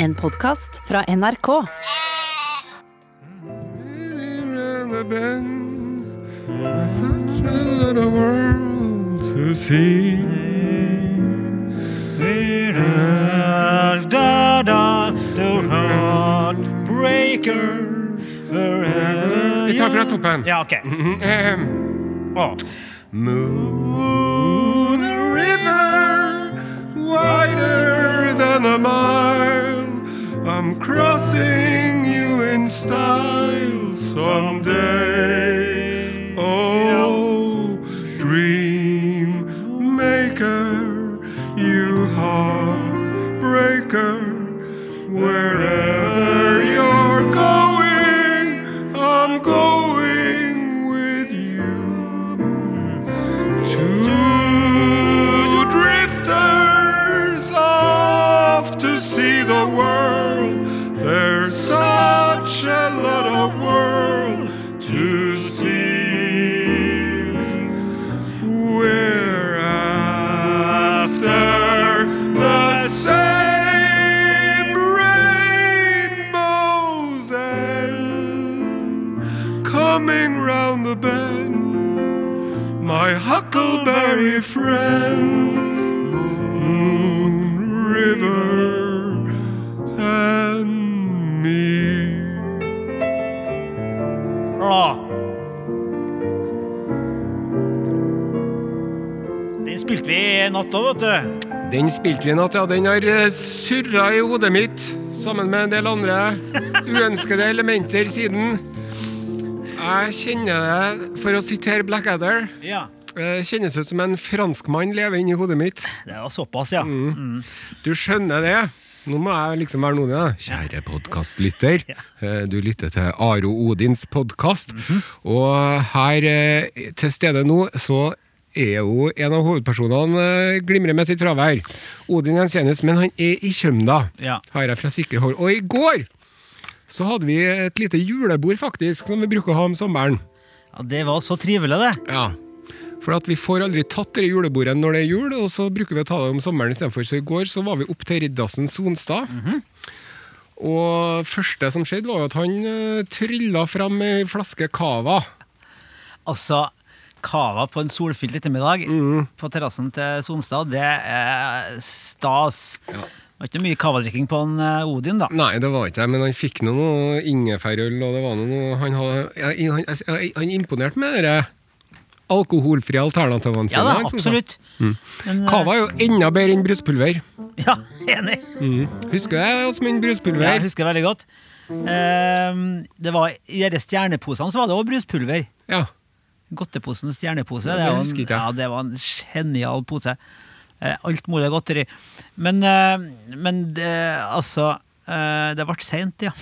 En podkast fra NRK. Vi tar fra toppen. Ja, ok. Ehem. oh. Moon river wider than a mile. I'm crossing you in style someday. Oh, i natt òg, vet du. Den spilte vi i natt, ja. Den har eh, surra i hodet mitt sammen med en del andre uønskede elementer siden. Jeg kjenner det, for å sitere Blackadder, Ja. kjennes ut som en franskmann lever inni hodet mitt. Det var såpass, ja. Mm. Du skjønner det? Nå må jeg liksom være noen, ja. Kjære podkastlytter. Eh, Du lytter til Aro Odins podkast. Og her eh, til stede nå så er jo en av hovedpersonene eh, glimrer med sitt fravær. Odin Jensenius, men han er i Kjømda, Ja. har jeg fra sikre hold. Og i går så hadde vi et lite julebord, faktisk, som vi bruker å ha om sommeren. ja. Det var så trivelig, det. Ja. For at vi får aldri tatt det julebordet når det er jul, og så bruker vi å ta det om sommeren istedenfor. Så i går så var vi opp til Riddarsen Sonstad. Og første som skjedde, var at han uh, trylla fram ei flaske cava. Altså, Cava på en solfylt ettermiddag Mm. på terrassen til Sonstad, det er stas. Det var ikke mye cavadrikking på en eh, Odin, da. Nei, det var ikke det, men han fikk nå noe ingefærøl, og det var noe Han, hadde, han, han, han imponerte med det alkoholfrie alternativene Ja da, jeg. absolutt. Men, eh, er jo enda bedre enn bruspulver. Ja, enig. Husker jeg også min Bruspulver? Ja, jeg husker det veldig godt. Ehm, det var, I de stjerneposene så var det også bruspulver. Ja. Godteposen stjernepose. Det, det var en, ja, det var en genial pose. Eh, alt mulig godteri. Men, eh, men det, altså eh, Det ble seint, ja.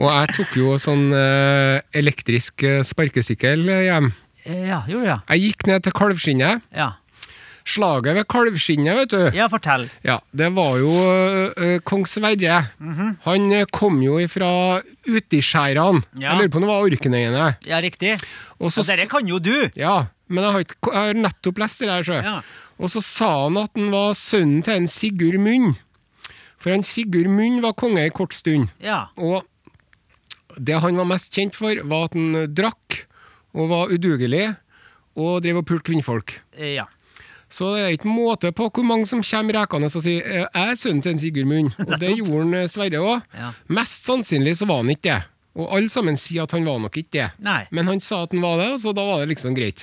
Og jeg tok jo sånn elektrisk sparkesykkel hjem. Ja, gjorde ja. Jeg gikk ned til Kalvskinnet. Ja. Slaget ved Kalvskinnet, vet du. ja, fortell. Ja, det var jo uh, kong Sverre. Han eh, kom jo ifra Utiskjærene. Ja. Jeg lurer på om det var Orknøyene. Ja, riktig. Og så Og dere kan jo du! Ja, men jeg har, ikke, jeg har nettopp lest det der, sjø. Ja. Og så sa han at han var sønnen til en Sigurd Munn. For han Sigurd Munn var konge i kort stund. Ja. Og det han var mest kjent for, var at han drakk og var udugelig og drev og pulte kvinnfolk. Ja. Så det er ikke måte på hvor mange som kommer rekende og sier «Eh, 'jeg er sønnen til en Sigurd Munn'. Og det gjorde han eh, Sverre òg. Ja. Mest sannsynlig så var han ikke det. Og alle sammen sier at han var nok ikke det. Nei. Men han sa at han var det, og så da var det liksom greit.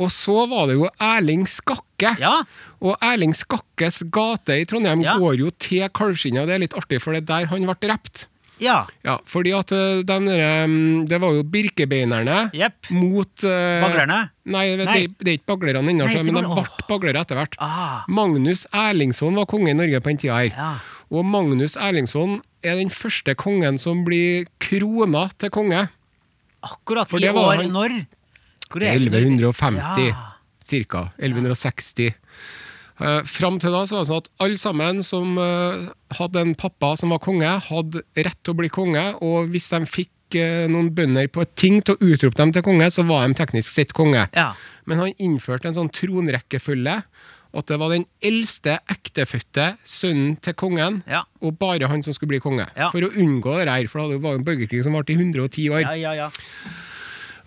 Og så var det jo Erling Skakke. Ja. Og Erling Skakkes gate i Trondheim Ja. går jo til Kalvskinnet, og det er litt artig, for det er der han ble drept. Ja. Ja, fordi at de der, mm, Det var jo birkebeinerne yep. mot uh, Baglerne? Nei, Nei. Det, det er ikke baglerne ennå, men de ble baglere etter hvert. Ah. Magnus Erlingsson var konge i Norge på den tida her. Ja. Og Magnus Erlingsson er den første kongen som blir krona til konge. Akkurat For i år han- når? Hvor er det? 1150, Ja. cirka. 1160. Uh, Fram til da så var det sånn at alle sammen som eh, hadde en pappa som var konge, hadde rett til å bli konge, og hvis de fikk eh, noen bønder på et ting til å utrope dem til konge, så var de teknisk sett konge. Ja. Men han innførte en sånn tronrekkefølge, at det var den eldste ektefødte sønnen til kongen, Ja. og bare han som skulle bli konge. Ja. For å unngå det her, for det var jo en borgerkrig som varte i 110 år. Ja, ja, ja.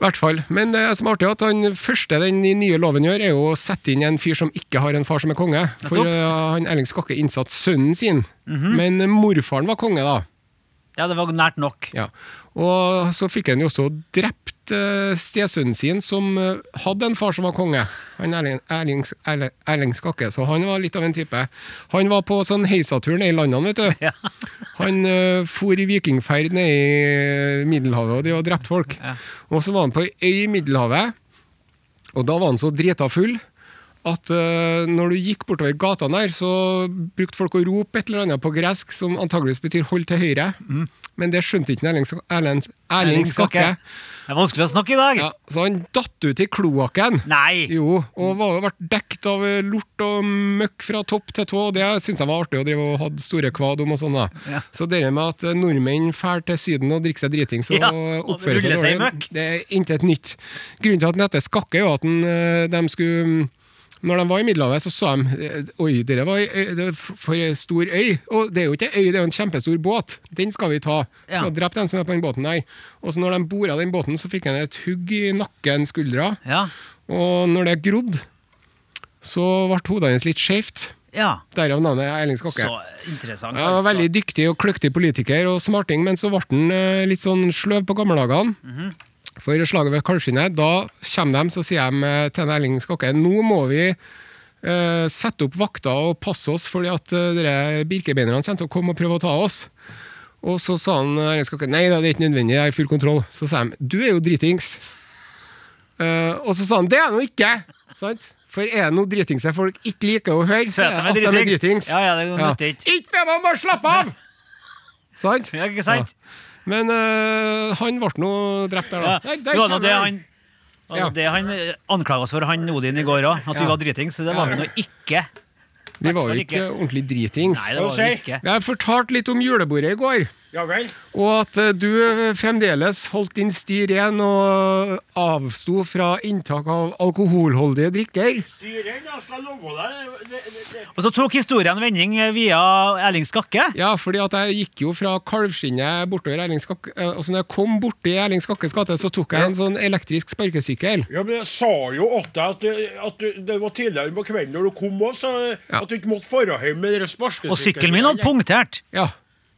Hvert fall. Men det som er artig, at han første den nye loven gjør, er jo å sette inn en fyr som ikke har en far som er konge. For uh, han Erling Skakke innsatte sønnen sin, men morfaren var konge, da. ja, det var nært nok. Ja. Og så fikk han jo også drept uh, stesønnen sin, som eh, hadde en far som var konge. Han Erling, Erling, Erling, Erling Skakke, så han var litt av en type. Han var på sånn heisatur nede i landene, vet du. Ja. Han uh, for i vikingferd nede i Middelhavet og drev og drepte folk. Ja. Og så var han på ei øy i Middelhavet, og da var han så drita full at uh, når du gikk bortover gatene der, så brukte folk å rope et eller annet på gresk som antageligvis betyr 'hold til høyre'. Men det skjønte ikke Erling, Erling, Erling Skakke. Det er vanskelig å snakke i dag. Ja, så han datt ut i kloakken. Nei! Jo, og var, ble dekt av lort og møkk fra topp til tå. Det syntes jeg var artig, å drive og hadde store kvad om og sånn. da. Ja. Så det med at nordmenn drar til Syden og drikker seg driting, så Ja, oppfører seg seg dårlig, det er intet nytt. Grunnen til at den heter Skakke, er jo at den, eh, de skulle mm, når de var i Middelhavet, så sa de eh, Oi, dere var det er for stor øy. Og det er jo ikke øy, det er jo en kjempestor båt. Den skal vi ta. Ja. Skal drepe dem som er på den båten der. Og så når de bora den båten, så fikk han et hugg i nakken, skuldra. Ja. Og når det grodde, så ble hodet hans litt skjevt. ja. Derav navnet Erling Skakke. Så interessant. Ja, altså. veldig dyktig og kløktig politiker og smarting, men så ble han eh, litt sånn sløv på gammeldagene. For slaget ved Kalvskinnet, da kommer de så sier de til Erling Skakke nå må vi uh, sette opp vakter og passe oss, fordi at uh, birkebeinerne kommer til å komme og prøve å ta oss. Og så sa han eh, Erling Skakke nei da, det er ikke nødvendig, jeg har full kontroll. Så sa de du er jo dritings. Uh, og så sa han det er jeg nå ikke! Sant? For er det noe dritingse folk ikke liker å høre, Så er det at de er dritings. dritings. Ja, ja, det er ikke. Ikke be meg om å slappe av! Sant? Ja, ikke sant? Men øh, han ble nå drept der, da. Ja. Nei, Det der var nå det han. Ja. det han anklaga oss for, han Odin, i går òg. At vi var dritings. Det var vi nå ikke. Vi var jo ikke ordentlig dritings. Nei, det var vi ikke. Jeg har fortalt litt om julebordet i går. Ja vel? Og at eh, du fremdeles holdt din sti ren og avsto fra inntak av alkoholholdige drikker. Jeg skal love deg. Og så tok historien vending via Erling Skakke. Ja, fordi at jeg gikk jo fra kalvskinnet bortover Erling Skakke eh, Og så når jeg kom borti Erling Skakkes gate, så tok jeg en sånn elektrisk sparkesykkel. Ja, men Jeg sa jo åtte at, at det var tidligere på kvelden når du kom også, Ja. at du ikke måtte dra hjem med den sparkesykkelen. Og sykkelen min hadde punktert. Ja.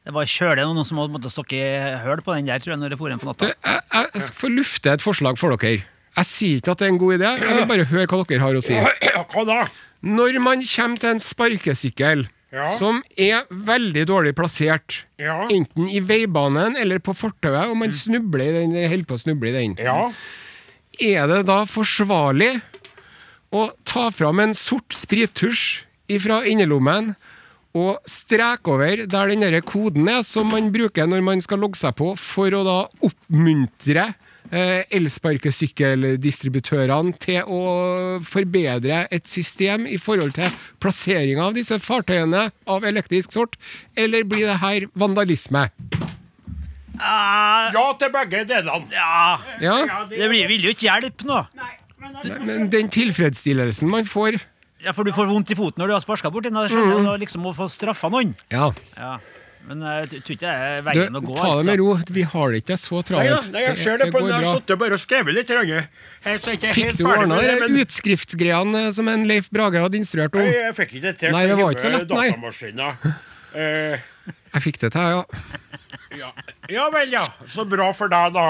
Det var kjølig noen som måtte stokke høl på den der, tror jeg, når det for inn på natta. jeg, jeg skal få lufte et forslag for dere. Jeg sier ikke at det er en god idé, jeg vil bare høre hva dere har å si. Hva da? Når man kommer til en sparkesykkel Ja. som er veldig dårlig plassert, Ja. enten i veibanen eller på fortauet, og man snubler i den, holder på å snuble i den, Ja. er det da forsvarlig å ta fram en sort sprittusj fra innerlommen og streke over der den der koden er, som man bruker når man skal logge seg på, for å da oppmuntre eh, elsparkesykkeldistributørene til å forbedre et system i forhold til plassering av disse fartøyene av elektrisk sort, eller blir det her vandalisme? Ah, ja til begge delene. ja, Ja, det vil jo ikke hjelpe nå. men den tilfredsstillelsen man får Ja, For du får vondt i foten når du har sparka bort den. Mm. du, liksom å få straffa noen. Ja, Ja. Men jeg tror ikke det er du, veien å gå. ta det med altså. ro. Vi har det ikke så Nei, travelt. nei, jeg ser det på. Jeg har sittet bare og skrevet litt. Fikk helt du ordna de men utskriftsgreiene som en Leif Brage hadde instruert om? Nei, jeg fikk ikke det til. Nei, det var ikke så lett, nei. Eh, Jeg fikk det til, ja. ja. ja vel, ja. Så bra for deg, da.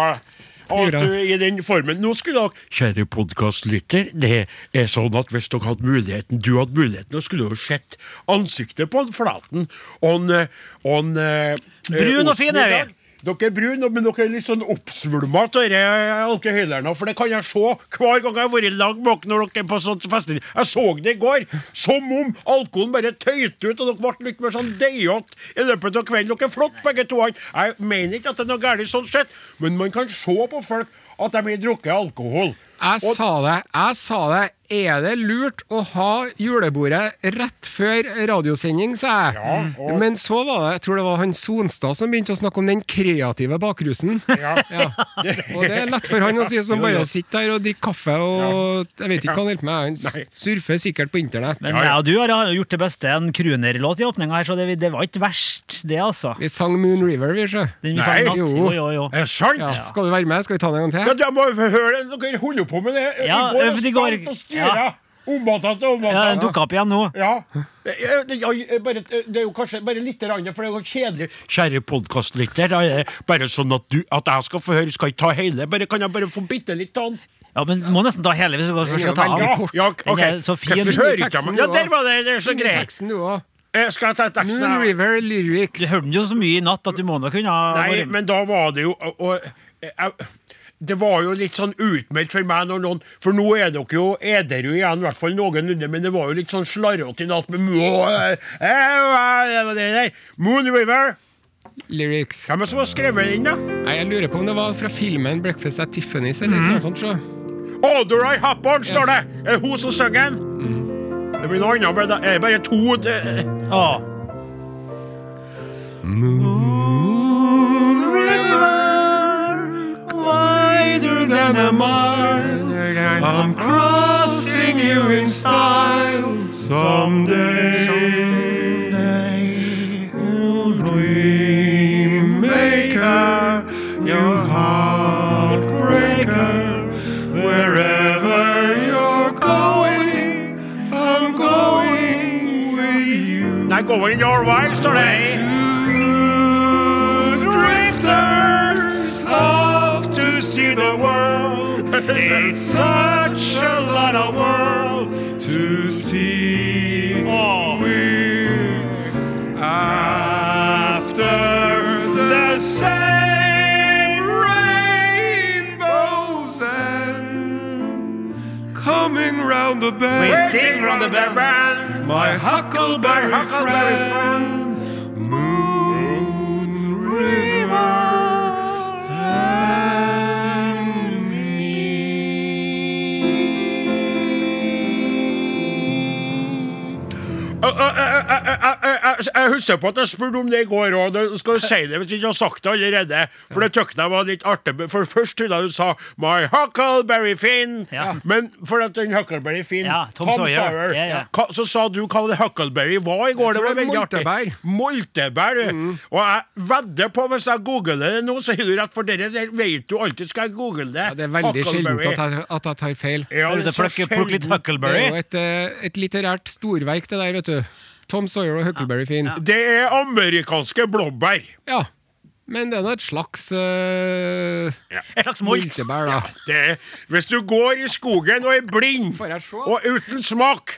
At du i den formen. Nå skulle dere Kjære podkastlytter, det er sånn at hvis dere hadde muligheten Du hadde muligheten, og skulle jo sett ansiktet på en Flaten. Og en, eh, og en eh, Brun og fin er vi. Dere er brune, men dere er litt sånn oppsvulma av disse. For det kan jeg se hver gang jeg har vært lag med dere når dere er på sånt fester. Jeg så det i går. Som om alkoholen bare tøyte ut, og dere ble litt mer sånn deigete i løpet av kvelden. Dere er flotte begge to. Jeg mener ikke at det er noe galt sånn sett, men man kan se på folk at de har drukket alkohol. Jeg Og- sa det Jeg sa det er det lurt å ha julebordet rett før radiosending, sa jeg. Ja, og- Men så var det jeg tror det var han Sonstad som begynte å snakke om den kreative bakrusen. Ja. Ja. Og det er lett for han å si, som bare sitter her og drikker kaffe og Jeg vet ikke hva han holder på med. Han surfer sikkert på internett. Men Ja, ja. jeg og du har gjort det beste en Kruner-låt i åpninga her, så det, det var ikke verst, det, altså. Vi sang Moon River, vi, sjø. Den vi Nei, sang natt. jo. Jo, jo, jo. Er det sant? Ja. Skal du være med? Skal vi ta den en gang Ja, til? da må vi høre det. Dere holder på med det. Ja, I går i går. og. Ja, Den Dukka opp igjen nå. Ja. Bare, det er jo kanskje bare litt, rann, for det er jo kjedelig. Kjære podkastlytter, er det bare sånn at, du, at jeg skal få høre, skal ikke ta hele. Bare, kan jeg bare få bitte litt av den? Ja, men Må nesten ta hele hvis du skal ta Den den. Ja, okay. er så fin. Hører ikke jeg? Ja, der var det! Det er så greit. Eh, Skal jeg ta teksten? Moon? River lyrics. Du hørte den jo så mye i natt at du må nok kunne ha Nei, men da var det jo og, og, jeg, Det var jo litt sånn utmeldt for meg når noen For nå er dere jo edru igjen, i hvert fall noenlunde, men det var jo litt sånn slarrete i natt med Mo- eh, eh. Moon River. lyrics. Hvem er det som har skrevet den, da? Nei, Jeg lurer på om det var fra filmen 'Breakfast at Tiffany's' eller Mhm. noe sånt. Så. Audrey Hepburn, står det! Er det hun som synger den? Det blir noe annet, men det er bare to det, Å, Than a mile, I'm crossing you in style someday. Dreammaker, your heartbreaker, wherever you're going, I'm going with you. Going Your Way, står the world. It's such a lot of world to see. Oh. We're after the same rainbows and coming round the bend. Round the bend. My huckleberry, Huckleberry friend, Moon jeg- husker på at jeg spurte om det i går òg. Skal du si det hvis du ikke har sagt det allerede? For det tykte jeg var litt artig. For først trodde jeg du sa 'My Huckleberry Finn'. Ja. Men for at den Huckleberry Finn Ja, Tom Sawyer. Ja, ja. Hva- Så sa du hva det Huckleberry var i går. Det var det er veldig artig. moltebær. Moltebær. Mm. Og jeg vedder på, hvis jeg googler det nå, så har du rett, for dere der vet du alltid skal jeg google det. Det er veldig sjeldent at jeg, at jeg tar feil. Ja, Er det er ute og så litt sjelden. Det er jo et, eh, et litterært storverk, det der, vet du. Tom Sawyer og Huckleberry Finn. Ja. Det er amerikanske blåbær. Ja. Men det er nå et slags uh, Et slags molt. moltebær, da. Er, hvis du går i skogen og er blind og uten smak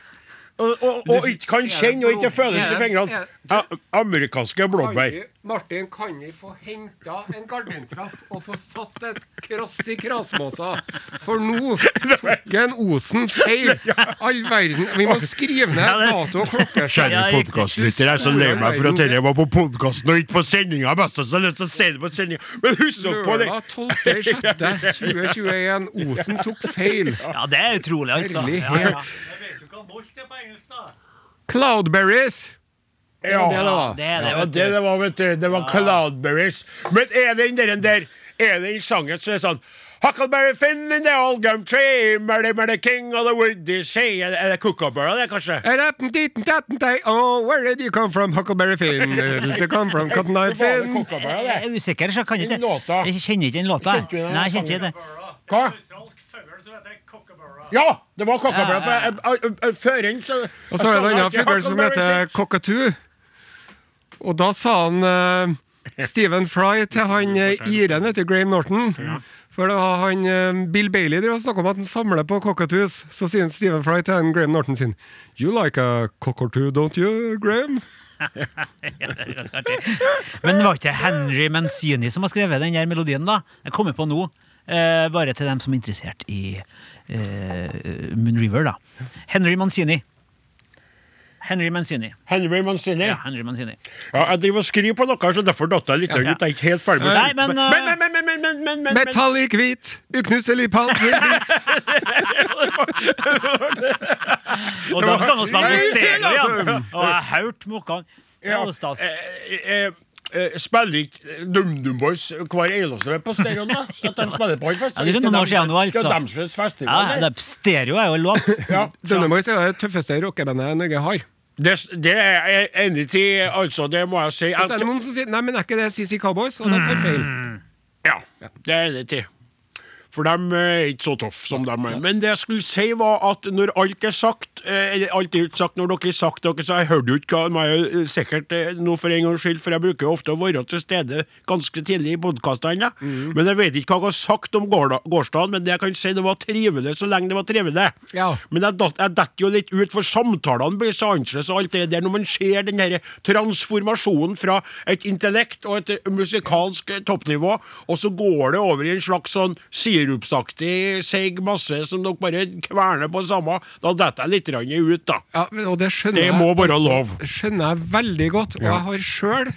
og, og, og ikke kan kjenne og ikke føle i fingrene er Amerikanske blåbær. Martin, kan vi få henta en gardintrapp og få satt et kross i krasmåsa? For nå tok en Osen feil. All verden. Vi må skrive ned dato og klokkeskjell. Kjære podkastlytter, jeg er så lei meg for at dette var på podkasten og ikke på sendinga. Mest så lyst til å si det på sendinga. Men husk på det! Lørdag 12.06.2021. Osen tok feil. Ja, det er utrolig, altså. Herlighet. Ja, ja. Molt er på engelsk, da. Cloudberries. Ja, det det var. Det det, Ja, vet det det var, vet du. Det var Cloudberries. Men er den der, der Er den sangen som er sånn Huckleberry Finn in the old gum tree, Merry Merry king of the woody sea Er det- det Kookaburra, det, kanskje? Oh, where did you come from, Huckleberry Finn? Did you come from Cotton Eye Finn? Jeg er usikker, så kan jeg ikke. Jeg kjenner ikke den låta. Kjente du den Nei, jeg kjenner ikke det. Hva? Australsk fugl som heter. Ja, det var jeg- før den så Og så er det en annen fugl som heter cockatoo. Og da sa han eh, Stephen Fry til han uh, iren, vet du, Graham Norton. For da har han eh, Bill Bailey drev snakka om at han samler på cockatoos. Så sier Stephen Fry til han Graham Norton sin You like a cockatoo, don't you, Graham? Ja, det er. Men det var ikke Henry Mancini som har skrevet den melodien, da? Jeg kommer på nå. Eh, bare til dem som er interessert i eh, Moonriver, da. Henry Manzini. Henry Mancini. Henry Mancini. Ja, Henry Mancini. Ja, jeg driver og skriver på noe, så derfor datt jeg litt ja, ja. ut. Jeg er ikke helt ferdig med Nei, men, uh... men, men, men, men, men, men, men, Metallic hvit, uknuselig panser hvit. og da skal man spille på stereo, ja. Og jeg har hørt Ja, det eh, Spiller ikke DumDum Boys hver eneste på stereoen? da? At de spiller på en festival? Ja, det er noen år siden nå, altså. Det er deres festival. Ja, det. er stereo er jo en låt. Ja, Boys er det tøffeste rockebandet Norge har. det, det er jeg enig i, altså. Det må jeg si. Og så er det noen som sier Nei, men er ikke det CC Cowboys? Og det er feil. Ja, det er jeg enig i. For de er ikke så tøffe som de er. Men det jeg skulle si, var at når alt er sagt eh, Eller alt er ikke sagt når dere har sagt dere, så jeg hørte jo ikke hva meg eh, sikkert eh, nå for en gangs skyld, for jeg bruker jo ofte å være til stede ganske tidlig i podkastene. Mm. Men jeg vet ikke hva jeg har sagt om gårsdagen, men det jeg kan si, det var trivelig så lenge det var trivelig. Ja. Men jeg jeg detter jo litt ut, for samtalene blir så annerledes og alt det der når man ser den her transformasjonen fra et intellekt og et eh, musikalsk eh, toppnivå, og så går det over i en slags sånn sirupsaktig seig masse som dere bare kverner på samme, da detter jeg litt ut, da. Ja, og det Det jeg må være altså- lov. skjønner jeg veldig godt. Og jeg har sjøl,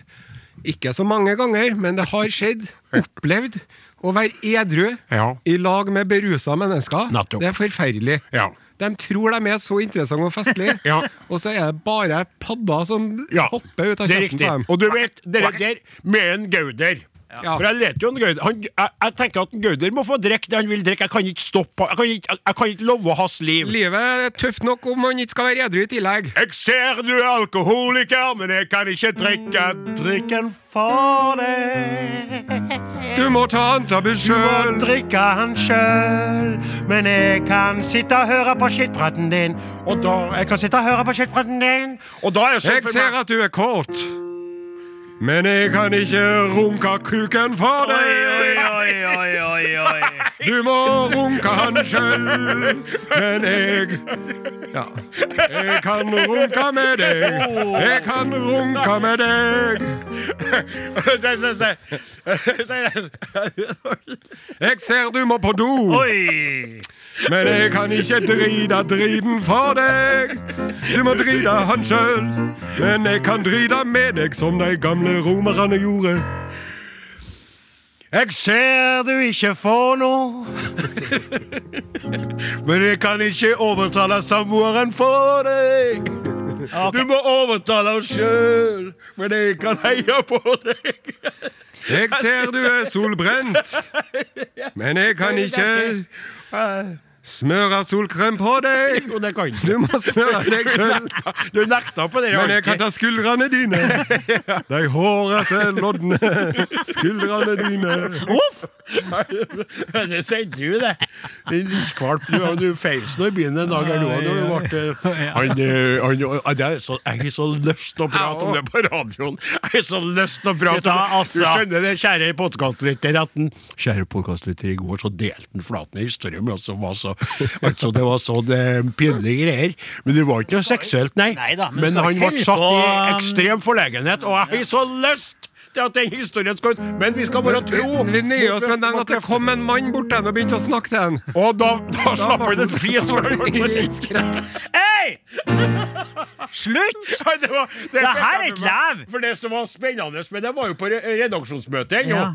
ikke så mange ganger, men det har skjedd, opplevd å være edru Ja. i lag med berusa mennesker. Nettopp. Det er forferdelig. Ja. De tror de er så interessante og festlige, Ja. og så er det bare padder som hopper ut av kjeften på dem. Og du vet, det der med en Gauder Ja. For jeg leter jo en Gauder han, jeg, jeg tenker at en Gauder må få drikke det han vil drikke. Jeg kan ikke stoppe Jeg kan ikke, jeg, jeg kan ikke love hans liv. Livet er tøft nok om man ikke skal være edru i tillegg. Jeg ser du er alkoholiker, men jeg kan ikke drikke drikken for deg. Du må ta antabus sjøl. drikke han sjøl, men jeg kan sitte og høre på skittpraten din. Og da Jeg kan sitte og høre på skittpraten din. Og da er sånn Jeg ser at du er kort. Men jeg kan ikke runke kuken for deg. oi, oi, oi, oi. Du må runke han sjøl, men jeg Ja. Jeg kan runke med deg. Jeg kan runke med deg. Jeg ser du må på do, men jeg kan ikke drite driten for deg. Du må drite han sjøl, men jeg kan drite med deg som de gamle romerne gjorde. Jeg ser du ikke får noe, men jeg kan ikke overtale samboeren for deg. Okay. Du må overtale oss sjøl, men jeg kan heie på deg. Jeg ser du er solbrent, men jeg kan ikke smøre solkrem på deg. Jo, det kan Du må smøre deg sjøl. Du nekta på det. Men jeg kan ta skuldrene dine. De hårete, lodne skuldrene dine. Uff! det sier du, det. Din kvalp. Du, du feis nå i byen en dag her, han, han, så, Jeg har så lyst til å prate om det på radioen. Jeg har så lyst til å prate om det. Du altså. skjønner det, kjære podkastlytter, at den Kjære podkastlytter, i går så delte den Flaten en historie med oss som var så Altså, det var sånn det, pinlige greier. Men det var ikke noe seksuelt, nei. Neida, men men han ble satt på, i um, ekstrem forlegenhet, og jeg har så lyst til at den historien skal ut. Men vi skal bare tro Vi nøyer oss med den at det kom en mann bort til og begynte å snakke til den. Og da, da slapp han en fri Hei! Slutt! det, var, Det her er ikke lev! For det som var spennende med det, var jo på re- redaksjonsmøtet. Ja.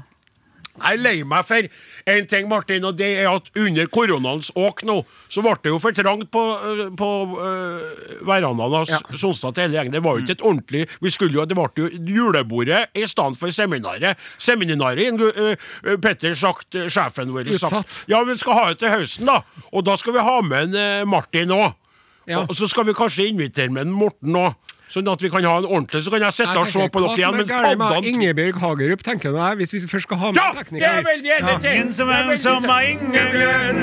Jeg er lei meg for en ting, Martin, og det er at under koronaens åk nå, så ble det jo for trangt på, øh, på uh, verandaen hans Ja. Sonstad til hele gjengen. Det var jo ikke et ordentlig Vi skulle jo, Det ble jo julebordet i stedet for seminaret. Seminaret, øh, øh, Petter sagt, øh, sjefen vår, sagt Ja, vi skal ha det til høsten, da. Og da skal vi ha med en uh, Martin òg. Ja. Og så skal vi kanskje invitere med en Morten òg. Sånn at vi kan ha en ordentlig Så kan jeg sitte og se på dere igjen. Som er med paddene- Ingebjørg Hagerup, tenker nå jeg, hvis vi først skal ha med Ja! en Det er tekniker? veldig enig til! Ingen som er en som til. Ingebjørg.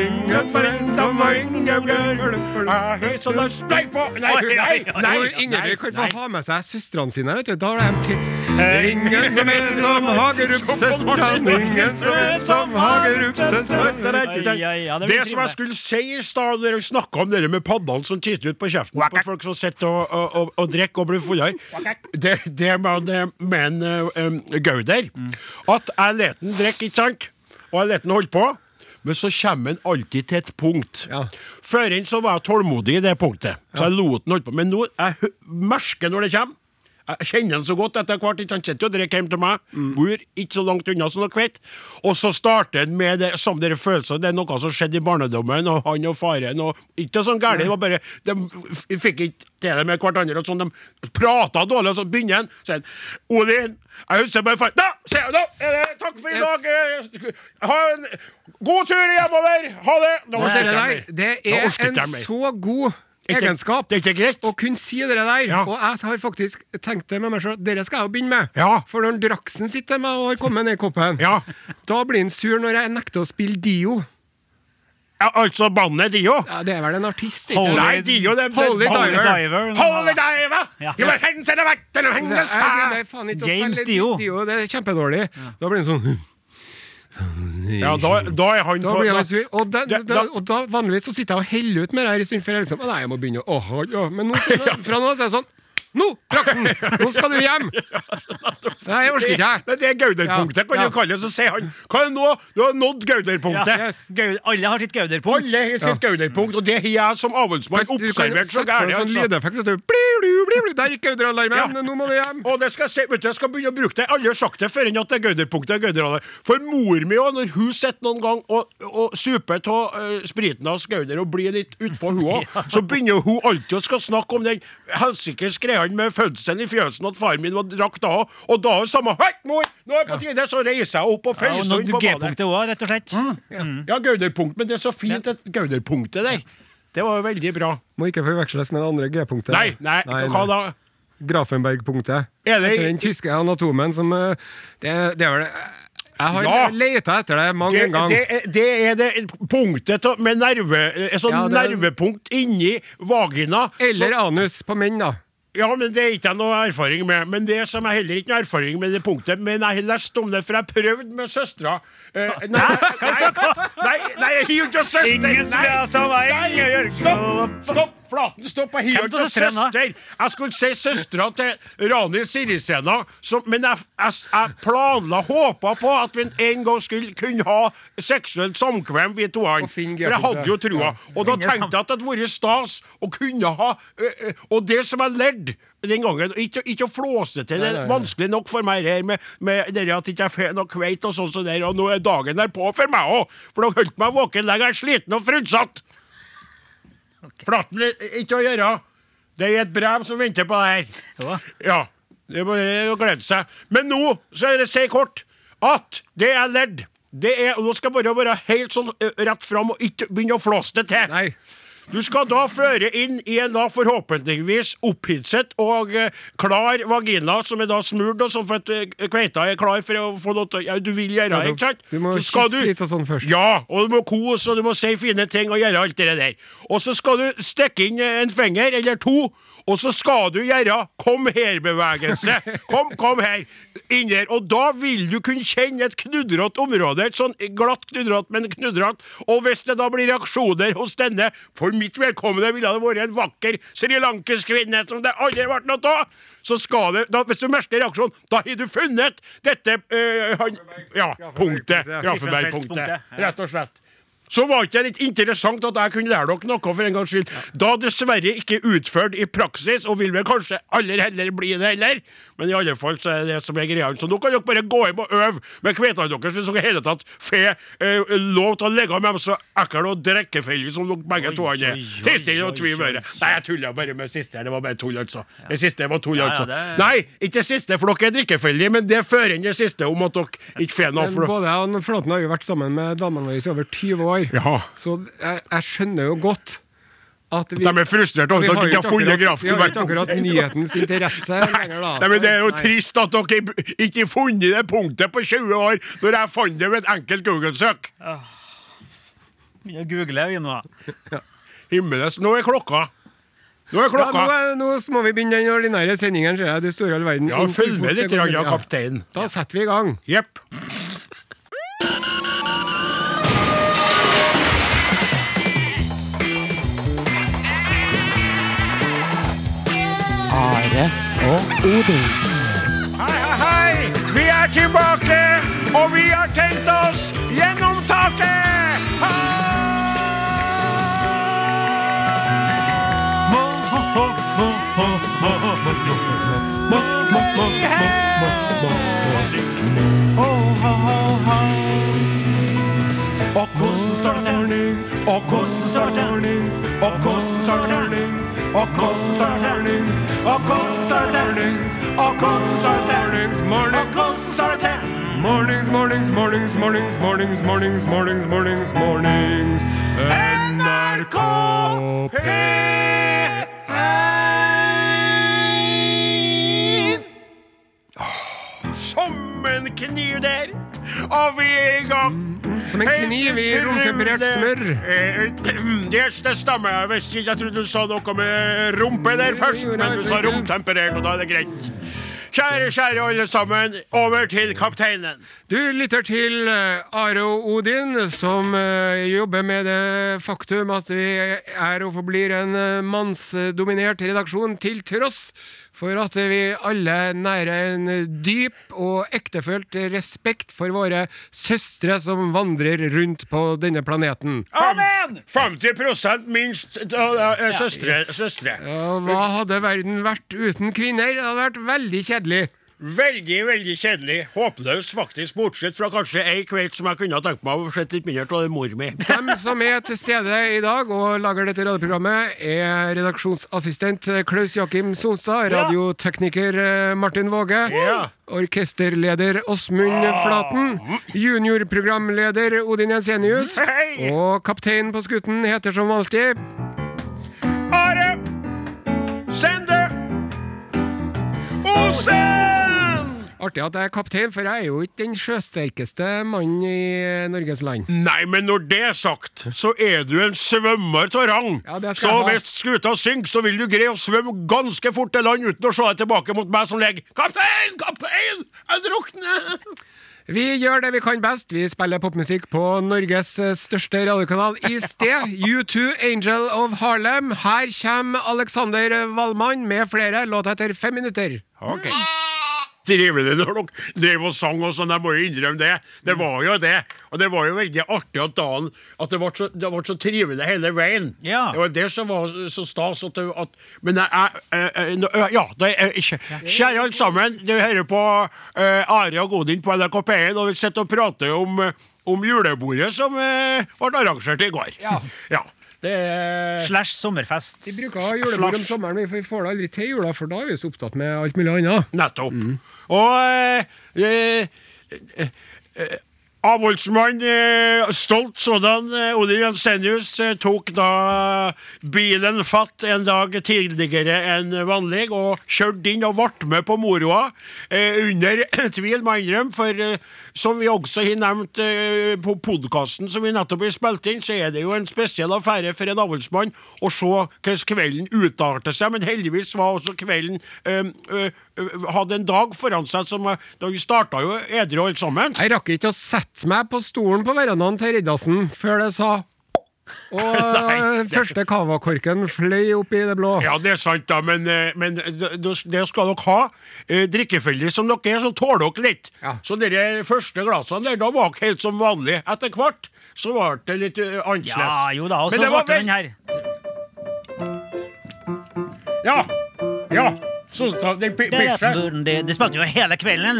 Ingen som en som var Ingebjørg. Jeg har så lyst Nei, på Nei, nei, nei, Ingebjørg kan få ha med seg søstrene sine. vet du Da har de til Ingen som er som Hagerup-søstrene, ingen som er som Hagerup-søstrene. Ja, det som jeg skulle si i stad, når vi snakka om det med paddene som titter ut på kjeften på folk som sitter og, og, drikke og bli fullere, det, det en um, Gauder At jeg lar den drikke, ikke sant? Og jeg lar den holde på. Men så kommer han alltid til et punkt. Ja. inn så var jeg tålmodig i det punktet. Så jeg lot den holde på. Men nå jeg merker når det kommer. Jeg kjenner han så godt etter hvert. Han sitter og drikker hjemme til meg. Bor ikke så langt unna som dere vet. Og så starter han med det samme dere følelser. Det er noe som skjedde i barndommen, og han og faren og Ikke sånn gærent, det var bare De fikk ikke til det med hverandre. sånn, De prata dårlig, og så begynner han. Så sier han Odin, jeg husker bare far Da! Se, da det, takk for i dag. eh, Ha en god tur hjemover. Ha det. Det det er en så god egenskap. Det er ikke greit. Å kunne si det der. Ja. Og jeg har faktisk tenkt det med meg sjøl. Dere skal jeg jo begynne med. Ja. For når Draksen sitter med og har kommet ned i koppen, Ja. da blir han sur når jeg nekter å spille Dio. Ja, altså bandet Dio. Ja, det er vel en artist, Holy- Nei, Dio, det Holy Diver. Diver. Holy diver! Ja. Ikke James Dio. Dio. Det er kjempedårlig. Da blir han sånn Ja, da, da er han Da på blir sur. Og, da, da, da- og da vanligvis så sitter jeg og heller ut med det her i stund før jeg liksom nei, jeg må begynne å Åh, ja. Men nå, fra nå av er det sånn Nå, Draksen! Nå skal du hjem! Nei, jeg orker ikke, jeg. Det, det er Gauderpunktet, kan Ja, ja. du kalle det. Så sier han Hva er det nå? Du har nådd Gauderpunktet. Ja, Gaud, alle har sitt gauderpunkt. Alle har sitt Gauderpunkt, og det har jeg som avholdsmann observert så gærent. en sånn lydeffekt. Så du. Der gikk Gauderalarmen! Ja. Nå må du hjem! Og det skal jeg, se, vet du, jeg skal begynne å bruke det. Alle har sagt det før enn at det er Gauderpunktet. er. For mor mi òg, når hun sitter noen gang og, og super av uh, spriten hans Gauder og blir litt utpå hun òg, så begynner hun alltid å skal snakke om den helsikes greia med fødselen i fjøsen, at faren min var drakk da. Og da er det samme Hei, mor! Nå er det på tide! Så reiser jeg opp og Ja, feiser nå inn på badet. G-punktet òg, rett og slett. Ja, Gauderpunkt, men det er så fint, det Gauderpunktet der. Det var jo veldig bra. Må ikke forveksles med det andre G-punktet. Nei, nei, hva da? Grafenberg-punktet. Er det- den tyske anatomen som eh, Det, det er vel Jeg har Ja. leita etter det mange Det, ganger. det, det er det punktet med nerve, sånn sånt Ja, det er- nervepunkt inni vagina. Eller Så, anus på menn, da. Ja, men Det er ikke jeg noe erfaring med. Men det som jeg heller ikke noe erfaring med det punktet Men jeg har lest om det, for jeg prøvde med søstera. Eh, nei, nei, nei, nei, jeg har ikke søster! Ingen skal nei, gjør Stopp! stopp, Flaten, stopp! på har jo Hvem av ikke søstrene da? søster! Jeg skulle si søstera til Rani Sirisena, som- men jeg, jeg, jeg planla, håpa på at vi en gang skulle kunne ha seksuelt samkvem, vi to. For jeg hadde jo trua. Og da tenkte jeg at det hadde vært stas å kunne ha Og det som jeg lærte den gangen Ikke, ikke å flåse til, det er vanskelig nok for meg her med, med det at ikke jeg får noe kveit og sånn som der, og nå er dagen derpå for meg òg, for dere holdt meg våken lenge, jeg er sliten og frunsatt. Flaten er ikke å gjøre. Det er et brev som venter på deg her. Ja. Det er bare å glede seg. Men nå så er det si kort at det er ledd. det er, Nå skal jeg bare være helt sånn rett fram og ikke begynne å flåse det til. Nei. Du skal da føre inn i en da forhåpentligvis opphidset og eh, klar vagina, som er da smurt, og sånn for at eh, kveita er klar for å få noe til ja, Du vil gjøre det, ikke sant? du må kysse litt og sånn først. Ja, og du må kose, og du må si fine ting og gjøre alt det der. Og så skal du stikke inn en finger eller to, og så skal du gjøre kom her-bevegelse. Kom, kom her. Inn der. Og da vil du kunne kjenne et knudrete område. Et sånn glatt knudrete, men knudrete. Og hvis det da blir reaksjoner hos denne, for mitt vedkommende ville det vært en vakker srilankisk kvinne som det aldri ble noe av, så skal det da, Hvis du merker reaksjonen, da har du funnet dette øh, han, Ja, punktet. Grafenberg-punktet, Rett og slett. Så var ikke det litt interessant at jeg kunne lære dere noe for en gangs skyld. Da dessverre ikke utført i praksis, og vil vel kanskje aller heller bli det heller. Men i alle fall så er det det som er greia. Så nå kan dere bare gå hjem og øve med kvetene deres hvis dere i hele tatt får eh, lov til å ligge med dem så ekle og drikkefeldige som dere begge to er. oi, og tvil. Nei, jeg tulla bare med siste her. Det var bare tull, altså. Det siste var tull, Ja, ja, altså. det- Nei, ikke siste, for dere er drikkefeldige, men det fører inn det siste om at dere ikke får noe. For både jeg og Flåten har jo vært sammen med damene våre i over 20 år. Ja. Så jeg, jeg skjønner jo godt at vi De er frustrert over at har dere ikke har funnet akkurat- Vi har ikke akkurat nyhetens interesse lenger, da. Nei, men Det er jo Nei. trist at dere ikke har funnet det punktet på 20 år, når jeg fant det ved et enkelt Google-søk. Begynner å google vi nå. Himmeles, nå er klokka. Nå er Ja, nå, klokka. nå må vi begynne den ordinære sendingen, ser jeg. Du store all verden. Ja, følg med litt, Ja. ja, kaptein. Da setter vi i gang. Jepp. og Odin. Hei, hei, hei! Vi er tilbake, og vi har tenkt oss gjennom taket! Og hvordan starter, og hvordan starter, og hvordan starter og kosten starter ternings, og kosten starter ternings. Mornings, mornings, mornings, mornings, mornings, mornings, mornings, mornings, mornings. NRK P1 Som en kniv der, og vi er i gang. Som en kniv i romtemperert smør. Yes, det stemmer. Jeg visste ikke, jeg trodde du sa noe med rumpe der først, men du sa romtemperert, og da er det greit. Kjære, kjære alle sammen, over til kapteinen. Du lytter til eh, Are og Odin, som eh, jobber med det faktum at vi er og forblir en eh, mannsdominert redaksjon, til tross for at vi alle nærer en dyp og ektefølt respekt for våre søstre som vandrer rundt på denne planeten. Amen! 50 minst uh, uh, søstre. søstre. Ja, hva hadde verden vært uten kvinner? Det hadde vært veldig kjedelig. Veldig, veldig kjedelig. Håpløst, faktisk, bortsett fra kanskje ei kveld som jeg kunne ha tenkt meg å se litt mindre av mor mi. Dem som er til stede i dag og lager dette radioprogrammet, er redaksjonsassistent Klaus Jakim Sonstad, radiotekniker eh, Martin Våge, Ja. orkesterleder Åsmund Flaten, juniorprogramleder Odin Jensenius, Hei! og kaptein på skutten heter som alltid Are! Sende! Osen! Artig at jeg er kaptein, for jeg er jo ikke den sjøsterkeste mannen i Norges land. Nei, men når det er sagt, så er du en svømmer av rang. Ja, så hvis skuta synker, så vil du greie å svømme ganske fort til land uten å se deg tilbake mot meg som ligger Kaptein! Kaptein! Jeg drukner! Vi gjør det vi kan best. Vi spiller popmusikk på Norges største radiokanal i sted. U2 Angel of Harlem. Her kommer Alexander Wallmann med flere låter etter fem minutter. Ok. Trivelig når dere drev og sang og sånn, jeg må jo innrømme det. Det var jo det. Og det var jo veldig artig at dagen At det ble så, det ble så trivelig hele veien. Ja. Det var det som var så stas. At, at, men jeg, jeg, jeg, Ja, det er ikke Kjære alle sammen, du hører på uh, Ari og Godin på NRK P1, og vi sitter og prater om, eh, om julebordet som uh, ble arrangert i går. Ja. ja. Det er Slash sommerfest. Vi bruker å ha julebord om sommeren, men vi får det aldri til jula, for da er vi så opptatt med alt mulig annet. Nettopp. Og eh, eh, eh, eh, Avholdsmann, eh, stolt sådan, eh, Odin Jensenius, eh, tok da bilen fatt en dag tidligere enn vanlig og kjørte inn og ble med på moroa. Eh, under tvil, må jeg innrømme, for eh, som vi også har nevnt eh, på podkasten som vi nettopp har spilt inn, så er det jo en spesiell affære for en avholdsmann å se hvordan kvelden utarter seg, men heldigvis var også kvelden eh, eh, hadde en dag foran seg som eh, Da vi starta jo edru alle sammen. Jeg rakk ikke å sette meg på stolen på verandaen til Riddarsen før det sa og Nei, eh, første cavakorken fløy opp i det blå. Ja, det er sant, da, men, eh, men det det skal dere ha. Eh, Drikkefeldig som dere er, så tåler dere litt. Ja. Så de første glassene der, da var dere helt som vanlig. Etter hvert så ble det litt eh, annerledes. Ja, jo da, og så ble det den her. Ja, ja. Så den pi- Det, det spilte jo hele kvelden.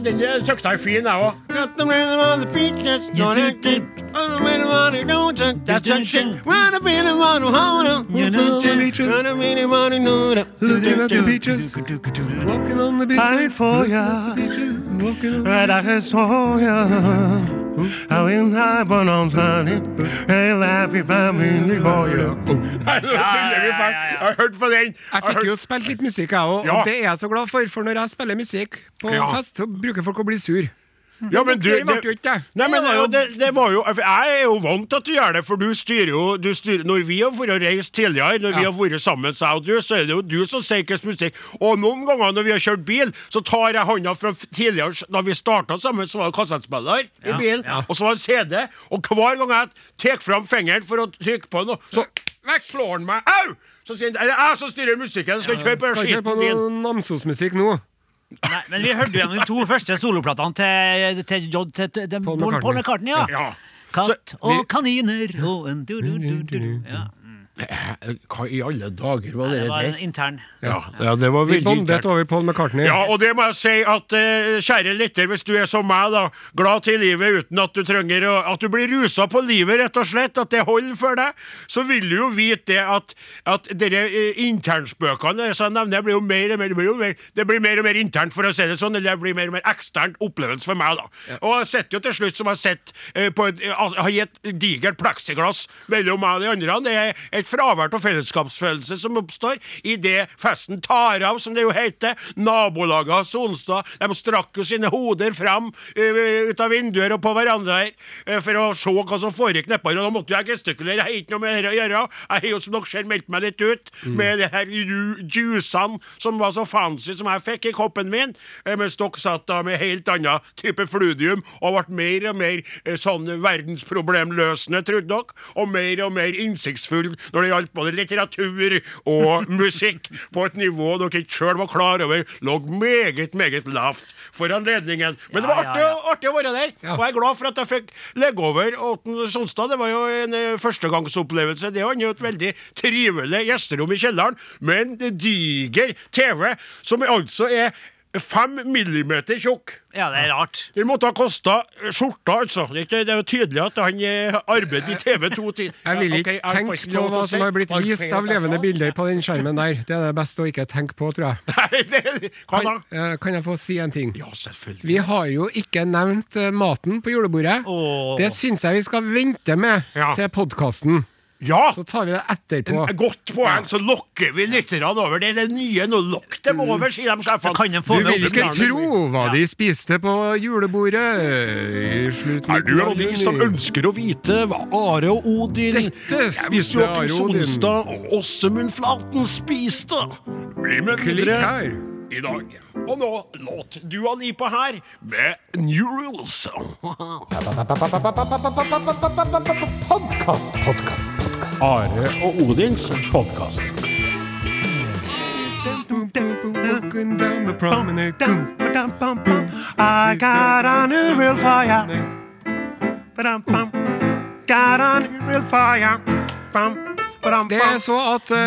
Den tøkta er fin, jeg òg money, don't you? That's a shit. Run a really want to hold up. Walking the beaches. Run a really want to know. Looking at the beaches. Walking on the beaches. Fight for ya. Right, I saw ya. I will not burn on planet. Hey, happy family for you. Jeg har på den. Jeg fikk jo spilt litt musikk, jeg òg. Og det er jeg så glad for, for når jeg spiller musikk på fest, så bruker folk å bli sur. Ja, men du, det-. Nei, men det, det, var jo Jeg er jo vant til at du gjør det, for du styrer jo du styrer, Når vi har vært reist tidligere, når vi har vært sammen, så, og du, så er det jo du som sier hvilken musikk. Og noen ganger når vi har kjørt bil, så tar jeg hånda fra tidligere Da vi starta sammen, så var det kassettspiller i bilen, og så var det CD. Og hver gang jeg tar fram fingeren for å trykke på noe, så vekk slår han meg. Au! Så sier han det er jeg som styrer musikken, jeg skal ikke høre på Skal ikke høre på noe Namsos-musikk nå. Nei, men vi hørte jo gjennom de to første soloplatene til, til, til, til, til Paul Paul, McCartney. Ja. Ja. Katt og kaniner og en du, du, du, du, du. Ja. Eh, Hva i alle dager var Det det var en intern. Ja, ja, det var Vi veldig bondet internt. over Paul McCartney. Ja, og det må jeg si at eh, kjære lytter, hvis du er som meg, da, glad til livet uten at du trenger å At du blir rusa på livet, rett og slett, at det holder for deg, så vil du jo vite det at, at dere eh, internspøkene som jeg nevner, blir jo mer og mer, det blir jo mer Det blir mer og mer internt, for å si det sånn, eller det blir mer og mer eksternt opplevelse for meg, da. Og jeg sitter jo til slutt som jeg sitter eh, på et, har gitt digert pleksiglass mellom meg og de andre. Det er et fravær av fellesskapsfølelse som oppstår idet festen tar av, som det jo heter. Nabolaget av Sonstad de strakk jo sine hoder fram eh, ut av vinduer og på verandaer eh, for å se hva som foregikk nedpå og da måtte jeg gestikulere. Jeg har ikke noe med det å gjøre. Jeg har jo som dere ser meldt meg litt ut med det her ju- juicene som var så fancy som jeg fikk i koppen min, eh, mens dere satt da med helt annen type fludium og ble mer og mer sånn verdensproblemløsende, trodde dere, og mer og mer innsiktsfull når det gjaldt både litteratur og musikk, på et nivå dere ikke sjøl var klar over lå meget, meget lavt for anledningen. Men det var artig, artig å være der, og jeg er glad for at jeg fikk legge over Åten Sonstad. Det var jo en eh, førstegangsopplevelse. Det jo et veldig trivelig gjesterom i kjelleren, Men det diger TV, som altså er fem millimeter tjukk. Ja, det er rart. Den måtte ha kosta skjorta, altså. Det er jo tydelig at han arbeider i TV to Til. Jeg vil ikke tenke på hva som har blitt vist av levende bilder på den skjermen der. Det er det beste å ikke tenke på, tror jeg. Nei, det, hva da? Kan, eh, kan jeg få si en ting? Ja, selvfølgelig. Vi har jo ikke nevnt eh, maten på julebordet. Åh. Det syns jeg vi skal vente med Ja. til podkasten. Ja! Så tar vi det etterpå. En godt poeng, så lokker vi lytterne over. Det er det nye nå. Lokk dem over, sier de sjefene. Du få med vil ikke tro hva de spiste på julebordet i slutten Er du av de som ønsker å vite hva Are og Odin Dette spiste Are og Odin. Sonstad og Åsemund Flaten spiste? Bli med Klikk videre her. i dag. Og nå låt Dua Lipa her med New Rules. Are og Odins podkast. I got a real fire. Ba-dum-bum. A real fire. Det er så at uh,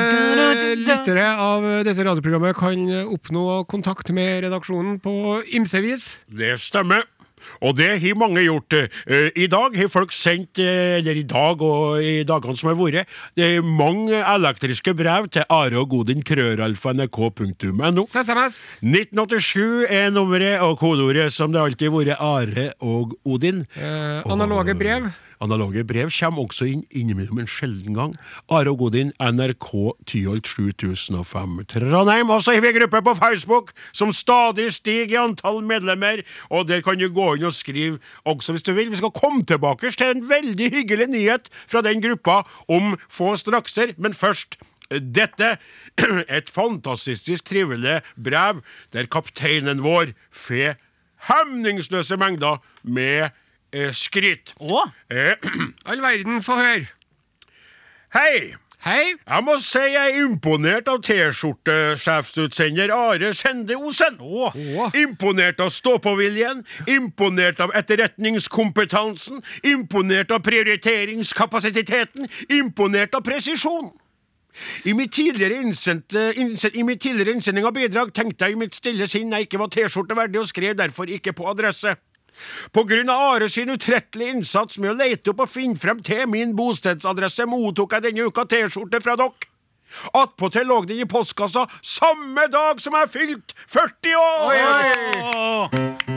lyttere av dette radioprogrammet kan oppnå kontakt med redaksjonen på ymse vis. Det stemmer. Og det har mange gjort. Eh, I dag har folk sendt, eh, eller i dag og i dagene som har vært, det er mange elektriske brev til are og godin krøralfa.nrk.no. SMS. 1987 er nummeret og kodeordet som det alltid har vært Are og Odin. Eh, analoge brev. Analoge brev kommer også inn innimellom en sjelden gang. Are og Godin, NRK Tyholt 7005 Trondheim. Og så har vi en gruppe på Facebook som stadig stiger i antall medlemmer. Og der kan du gå inn og skrive også hvis du vil. Vi skal komme tilbake til en veldig hyggelig nyhet fra den gruppa om få strakser, men først dette et fantastisk trivelig brev der kapteinen vår får hemningsløse mengder med eh, skryt. Å? Eh, All verden, få høre. Hei! Hei. Jeg må si jeg er imponert av T-skjortesjefsutsender Are Sende Osen. Imponert av stå-på-viljen, imponert av etterretningskompetansen, imponert av prioriteringskapasiteten, imponert av presisjon. I mitt tidligere innsendt, innsen- I mitt tidligere innsending av bidrag tenkte jeg i mitt stille sinn jeg ikke var T-skjorte verdig, og skrev derfor ikke på adresse. På grunn av Are sin utrettelige innsats med å lete opp og finne frem til min bostedsadresse, mottok jeg denne uka T-skjorte fra dere. Attpåtil lå den i postkassa samme dag som jeg fylte 40 år!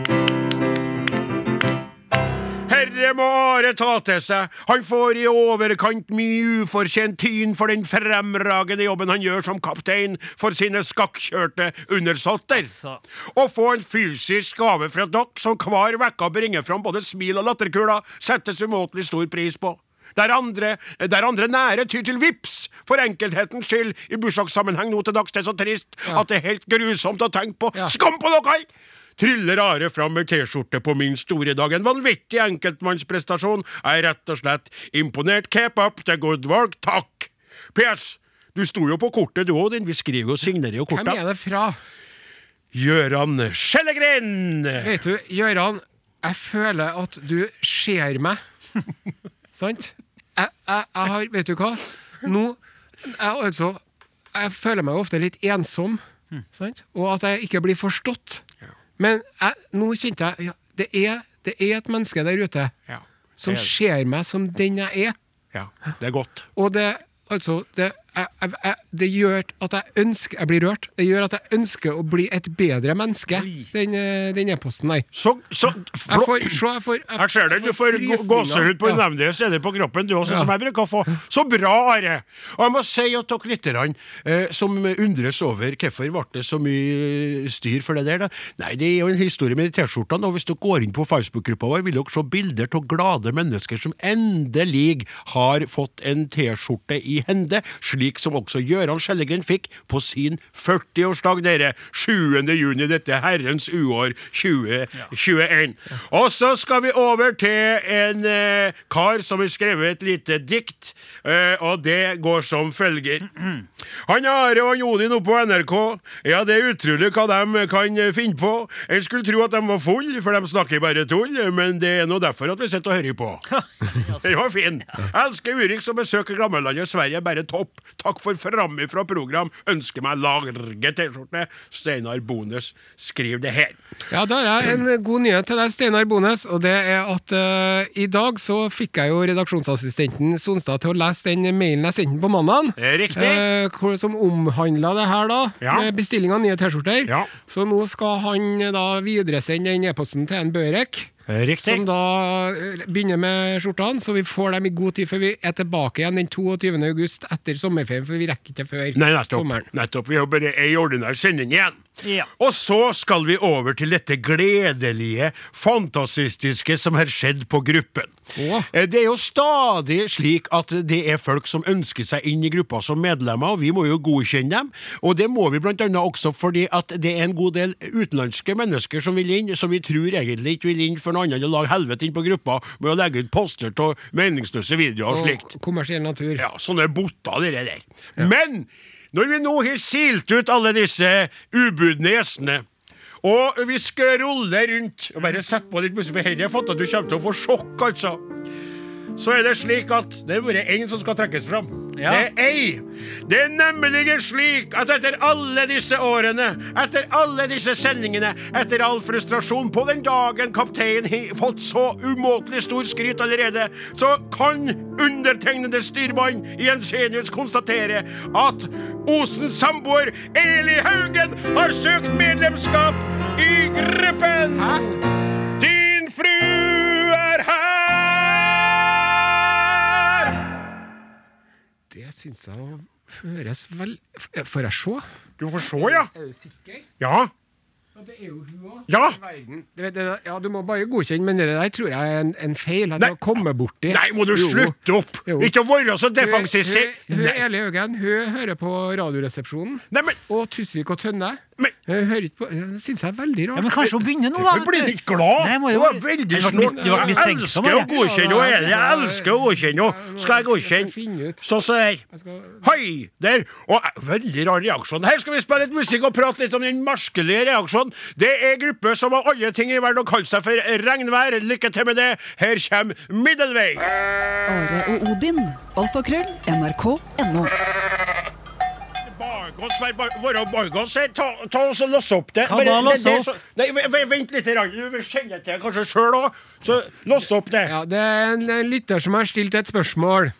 Herre må Are ta til seg. Han får i overkant mye ufortjent tyn for den fremragende jobben han gjør som kaptein for sine skakkjørte undersåtter. Altså. Å få en fysisk gave fra dere som hver uke bringer fram både smil og latterkuler, settes umåtelig stor pris på. Der andre, der andre nære tyr til vips for enkelthetens skyld i bursdagssammenheng nå til dags. Det er så trist at det er helt grusomt å tenke på. Ja. Skam på dere! Tryller Are fram med T-skjorte på min store dag. En vanvittig enkeltmannsprestasjon. Jeg er rett og slett imponert. Keep up the good work. Takk! PS. Du sto jo på kortet, du òg, din. Vi skriver jo og signerer jo Hvem er det fra? Gjøran Skjellegren! Vet du, Gjøran, jeg føler at du ser meg. Sant? Jeg, jeg, jeg har Vet du hva? Nå jeg, altså, jeg føler meg ofte litt ensom, sant? og at jeg ikke blir forstått. Men jeg, nå kjente jeg ja, det, er, det er et menneske der ute Ja. som er ser meg som den jeg er. Ja, det er godt. Og det, altså, det, jeg, jeg, jeg, det gjør at jeg ønsker Jeg blir rørt. Det gjør at jeg ønsker å bli et bedre menneske, den, eh, den e-posten der. Så, så flott. får, jeg får, jeg, Jeg ser det, du får gåsehud på Ja. nevnlige steder på kroppen, du også, Ja. som jeg bruker å få. Så bra, Are! Og jeg må si at dere lytterne eh, som undres over hvorfor ble det så mye styr for det der, da. Nei, det er jo en historie med T-skjortene, og hvis dere går inn på Facebook-gruppa vår, vil dere se bilder av glade mennesker som endelig har fått en T-skjorte i hende, slik som også Gøran Skjellegren fikk på sin 40-årsdag, dere. 7. juni, dette herrens uår 2021. Og så skal vi over til en eh, kar som har skrevet et lite dikt, eh, og det går som følger. Han Are og Odin oppe på NRK, ja, det er utrolig hva de kan finne på. En skulle tro at de var full, for de snakker bare tull, men det er nå derfor at vi sitter og hører på. Den var fin. Jeg elsker Urix og besøker gammellandet Sverige, bare topp. Takk for framifrå program. Ønsker meg large T-skjorte. Steinar Bones skriver det her. Ja, har jeg en god nyhet til deg, Steinar Bones. Og det er at uh, i dag så fikk jeg jo redaksjonsassistenten Sonstad til å lese den mailen jeg sendte på mandag. Er riktig. Uh, som omhandla det her, da. Ja. Med bestilling av nye T-skjorter. Ja. Så nå skal han eh, da videresende den e-posten til en Børek. Riktig. Som da eh, begynner med skjortene, så vi får dem i god tid før vi er tilbake igjen den 22. august etter sommerferien, for vi rekker ikke før Nei, nettopp. sommeren. nettopp. Vi har bare ei ordinær sending igjen. Ja. Og så skal vi over til dette gledelige, fantasistiske som har skjedd på gruppen. Å. Eh, Det er jo stadig slik at det er folk som ønsker seg inn i gruppa som medlemmer, og vi må jo godkjenne dem. Og det må vi blant annet også fordi at det er en god del utenlandske mennesker som vil inn, som vi tror egentlig ikke vil inn for noe annet enn å lage helvete inn på gruppa med å legge ut poster av meningsløse videoer og slikt. Og kommersiell natur. Ja, sånne botter, dere der. Men når vi nå har silt ut alle disse ubudne gjestene, og vi scroller rundt og bare sett på litt musikk, for dette har fått at du kommer til å få sjokk, altså. Så er det slik at det er bare én som skal trekkes fram. Ja. Det er ei. Det er nemlig slik at etter alle disse årene, etter alle disse sendingene, etter all frustrasjon på den dagen kapteinen har fått så umåtelig stor skryt allerede, så kan undertegnede styrmann Jensenius konstatere at Osens samboer Eli Haugen har søkt medlemskap i gruppen. Din fru er her! Det syns jeg høres vel Får jeg se? Du får se, ja. Er du sikker? Ja. Ja, det er jo hun òg. Ja. Det, det, ja, du må bare godkjenne, men det der tror jeg er en, en feil. At Nei. du har kommet borti. Nei, må du Jo. slutte opp! Jo. Ikke være så defensiv. Hun. Eli Haugen hun hører på Radioresepsjonen. Nei, men Og Tusvik og Tønne. Men- jeg hører ikke på Det syns jeg er veldig Ja, rart. men kanskje hun begynner nå, da. Hvorfor blir du ikke glad? Nei, jeg jo- var veldig Jeg snål. Jeg elsker å godkjenne henne, Jeg elsker å godkjenne henne. Skal jeg Jeg godkjenne? Sånn som skal- Hei! Der. Og veldig rar reaksjon. Her skal vi spille litt musikk og prate litt om den merkelige reaksjonen. Det er gruppe som har alle ting i verden å kalle seg for regnvær. Lykke til med det. Her kommer Middelvei. Are og Odin. Alfakrøll. NRK.no. Være bargås her. Ta, ta oss og lås opp det. Hva da, er opp? Nei, vent litt. Du kjenner til kanskje sjøl òg. Så lås opp det. Ja, det er en, en lytter som har stilt et spørsmål.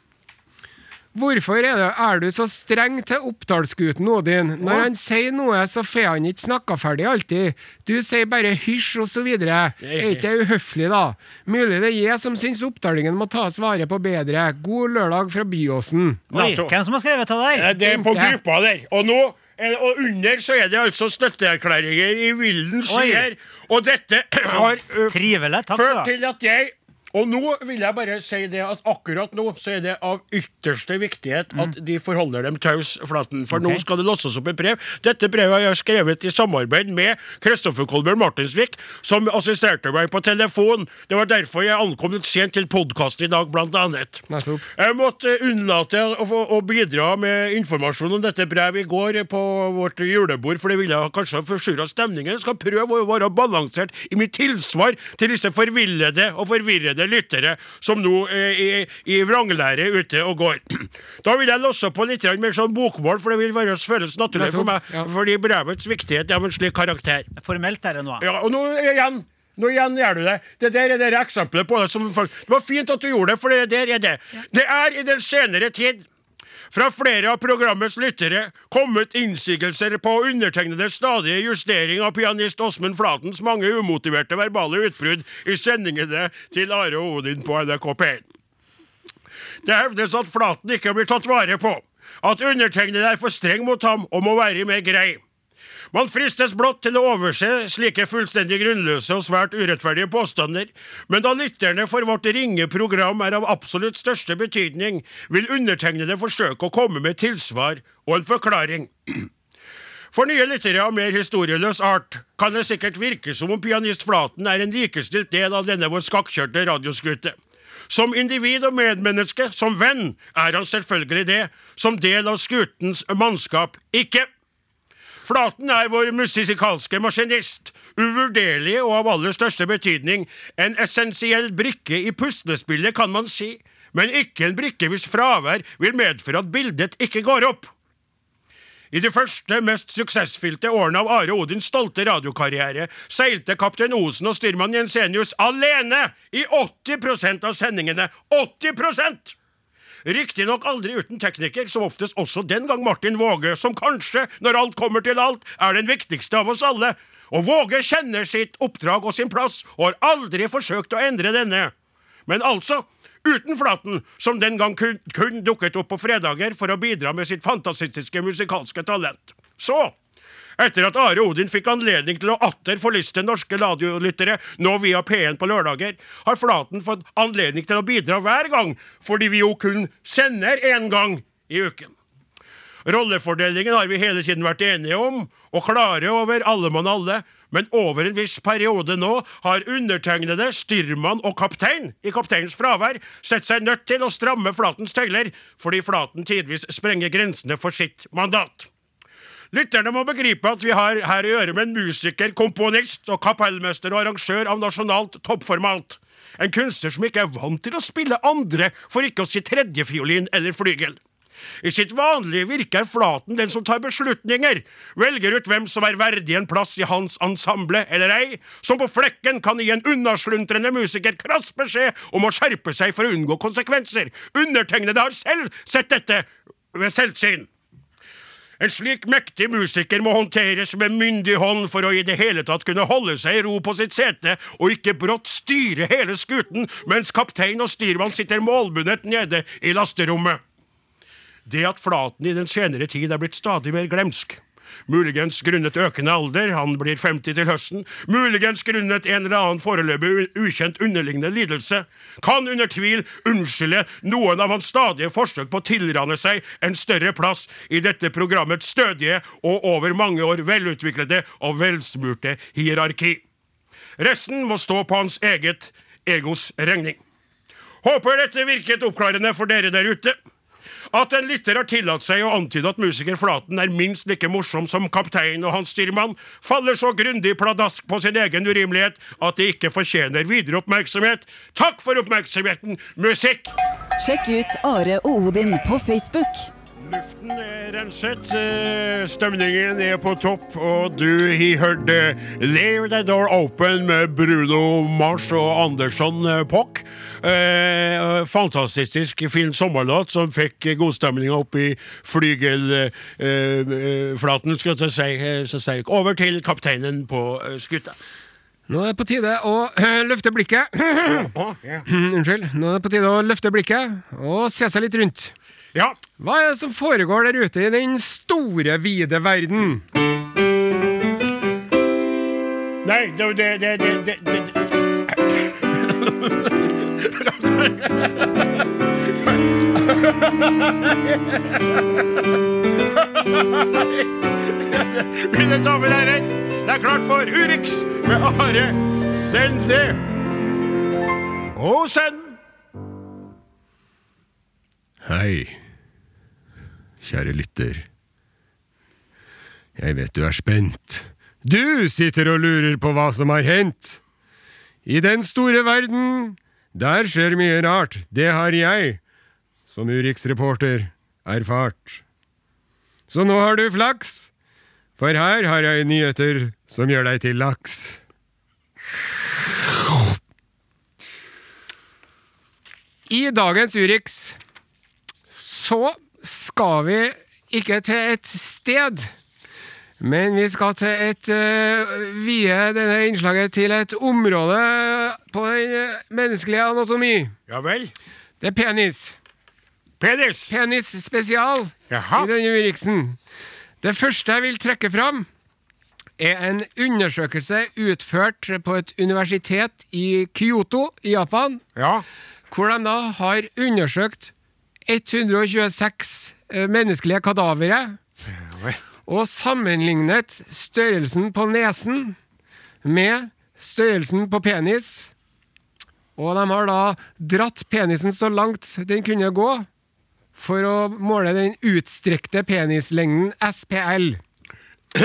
Hvorfor er, det, er du så streng til Oppdalsgutten Odin? Når han sier noe, så får han ikke snakka ferdig alltid. Du sier bare hysj og så videre. Er ikke det uhøflig, da? Mulig det er jeg som syns oppdalingen må tas vare på bedre. God lørdag fra Byåsen. Oi, hvem som har skrevet det der? Eh, Det er på gruppa der. Og nå eh, og under så er det altså støtteerklæringer i villen skyer. Og dette har uh, Trivelig. Takk ført til at jeg og nå vil jeg bare si det at akkurat nå så er det av ytterste viktighet at de forholder dem taus flaten. For nå skal det låses opp et brev. Dette brevet har jeg skrevet i samarbeid med Kristoffer Kolbjørn Martinsvik, som assisterte meg på telefon. Det var derfor jeg ankom litt sent til podkasten i dag, blant annet. Jeg måtte unnlate å, få- å bidra med informasjon om dette brevet i går på vårt julebord, for det ville ha kanskje forstyrra stemningen. Jeg skal prøve å være balansert i mitt tilsvar til disse forvillede og forvirrede det lyttere som nå er i, i vranglære ute og går. Da vil jeg losse på litt mer sånn bokmål, for det vil være føles naturlig for meg. Ja. Fordi brevets viktighet er av en slik karakter. Formelt er det nå. Ja, og nå igjen nå igjen gjør du det. Det der er det eksempelet på det som folk Det var fint at du gjorde det, for det der er det. Det er i den senere tid fra flere av programmets lyttere kommet innsigelser på undertegnedes stadige justering av pianist Åsmund Flatens mange umotiverte verbale utbrudd i sendingene til Are og Odin på NRK P1. Det hevdes at Flaten ikke blir tatt vare på, at undertegnede er for streng mot ham og må være mer grei. Man fristes blott til å overse slike fullstendig grunnløse og svært urettferdige påstander, men da lytterne for vårt ringe program er av absolutt største betydning, vil undertegnede forsøke å komme med tilsvar og en forklaring. For nye lyttere av mer historieløs art kan det sikkert virke som om pianist Flaten er en likestilt del av denne vår skakkjørte radioskute. Som individ og medmenneske, som venn, er han selvfølgelig det, som del av skutens mannskap ikke. Flaten er vår musikalske maskinist, uvurderlig og av aller største betydning, en essensiell brikke i puslespillet, kan man si, men ikke en brikke hvis fravær vil medføre at bildet ikke går opp. I de første, mest suksessfylte årene av Are Odins stolte radiokarriere seilte kaptein Osen og styrmann Jensenius alene i 80% av sendingene. 80 Riktignok aldri uten tekniker, som oftest også den gang Martin Våge, som kanskje, når alt kommer til alt, er den viktigste av oss alle. Og Våge kjenner sitt oppdrag og sin plass, og har aldri forsøkt å endre denne. Men altså, uten Flaten, som den gang kun, kun dukket opp på fredager for å bidra med sitt fantastiske musikalske talent. Så, etter at Are Odin fikk anledning til å atter forliste norske radiolyttere, nå via P1 på lørdager, har Flaten fått anledning til å bidra hver gang, fordi vi jo kun sender én gang i uken. Rollefordelingen har vi hele tiden vært enige om, og klare over alle mann alle, men over en viss periode nå har undertegnede, styrmann og kaptein i kapteinens fravær sett seg nødt til å stramme Flatens tøyler, fordi Flaten tidvis sprenger grensene for sitt mandat. Lytterne må begripe at vi har her å gjøre med en musiker, komponist og kapellmester og arrangør av nasjonalt toppformat. En kunstner som ikke er vant til å spille andre, for ikke å si tredjefiolin eller flygel. I sitt vanlige virke er Flaten den som tar beslutninger, velger ut hvem som er verdig en plass i hans ensemble eller ei, som på flekken kan gi en unnasluntrende musiker krass beskjed om å skjerpe seg for å unngå konsekvenser. Undertegnede har selv sett dette ved selvsyn. En slik mektig musiker må håndteres med myndig hånd for å i det hele tatt kunne holde seg i ro på sitt sete og ikke brått styre hele skuten mens kaptein og styrmann sitter målbundet nede i lasterommet. Det at Flaten i den senere tid er blitt stadig mer glemsk. Muligens grunnet økende alder, han blir 50 til høsten, muligens grunnet en eller annen foreløpig ukjent underliggende lidelse, kan under tvil unnskylde noen av hans stadige forsøk på å tilrane seg en større plass i dette programmets stødige og over mange år velutviklede og velsmurte hierarki. Resten må stå på hans eget egos regning. Håper dette virket oppklarende for dere der ute. At en lytter har tillatt seg å antyde at musiker Flaten er minst like morsom som kaptein og hans styrmann, faller så grundig pladask på sin egen urimelighet at det ikke fortjener videre oppmerksomhet. Takk for oppmerksomheten, musikk! Sjekk ut Are og Odin på Facebook. Luften er renset, eh, stemningen er på topp, og du har hørt Leave the Door Open med Bruno Mars og Andersson eh, Pock. Eh, fantastisk fin sommerlåt som fikk godstemninga opp i flygelflaten, skal jeg si. eh, Så jeg over til kapteinen på eh, skuta. Nå er det på tide å løfte blikket. Unnskyld. Nå er det på tide å løfte blikket og se seg litt rundt. Ja, Hva er det som foregår der ute i den store, vide verden? nei, det, det, det, det, det. Mine damer og herrer, det er klart for Urix med Are Sendle. Og send Hei, kjære lytter. Jeg vet du er spent. Du sitter og lurer på hva som har hendt. I den store verden, Der skjer mye rart. Det har jeg, som Urix-reporter, erfart. Så nå har du flaks, for her har jeg nyheter som gjør deg til laks. I dagens Urix så skal vi ikke til et sted, men vi skal til et uh, vie denne innslaget til et område på den eh, menneskelige anatomi. Ja vel. Det er penis. Penis! Penis spesial Jaha. i denne Uriksen. Det første jeg vil trekke fram, er en undersøkelse utført på et universitet i Kyoto i Japan, Ja. hvor de da har undersøkt 126 eh, menneskelige kadavere vel. Og sammenlignet størrelsen på nesen med størrelsen på penis. Og de har da dratt penisen så langt den kunne gå, for å måle den utstrekte penislengden SPL.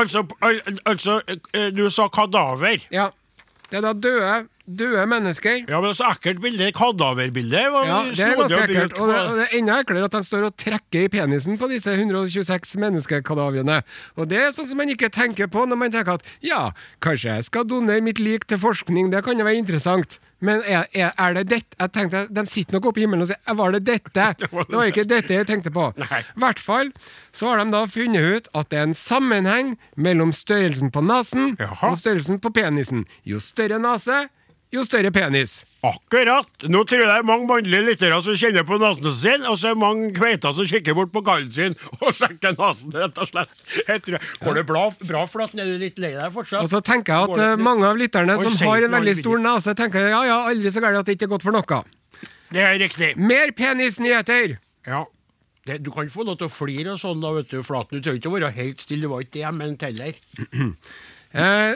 altså, al altså eh, Du sa kadaver. Ja, det er da døde, døde mennesker. Ja, men så ekkelt bilde. Kadaverbilde. Ja, det er ganske ekkelt. Og det, og det er enda eklere at de står og trekker i penisen på disse 126 menneskekadavrene. Og det er sånn som man ikke tenker på når man tenker at ja, kanskje jeg skal donere mitt lik til forskning, det kan jo være interessant. Men er, er, er det dette Jeg tenkte, De sitter nok oppe i himmelen og sier Var det dette? Det var ikke dette jeg tenkte på. I hvert fall så har de da funnet ut at det er en sammenheng mellom størrelsen på nesen Jaha. og størrelsen på penisen. Jo større nese, jo større penis. Akkurat. Nå tror jeg det er mange mannlige lyttere som kjenner på nesen sin, og så er det mange kveiter som kikker bort på kallen sin og sjekker nesen, rett og slett. Jeg går det bra, bra Flaten? Er du litt lei deg fortsatt? Og så tenker jeg at eh, mange av lytterne som har en veldig stor nese, tenker ja, ja, aldri så gærent at det ikke er godt for noe. Det er riktig. Mer penisnyheter! Ja. Det, du kan få lov til å flire og sånn, da, vet du, Flaten. Du trenger ikke å være helt stille, det var ikke det jeg mente heller. Eh,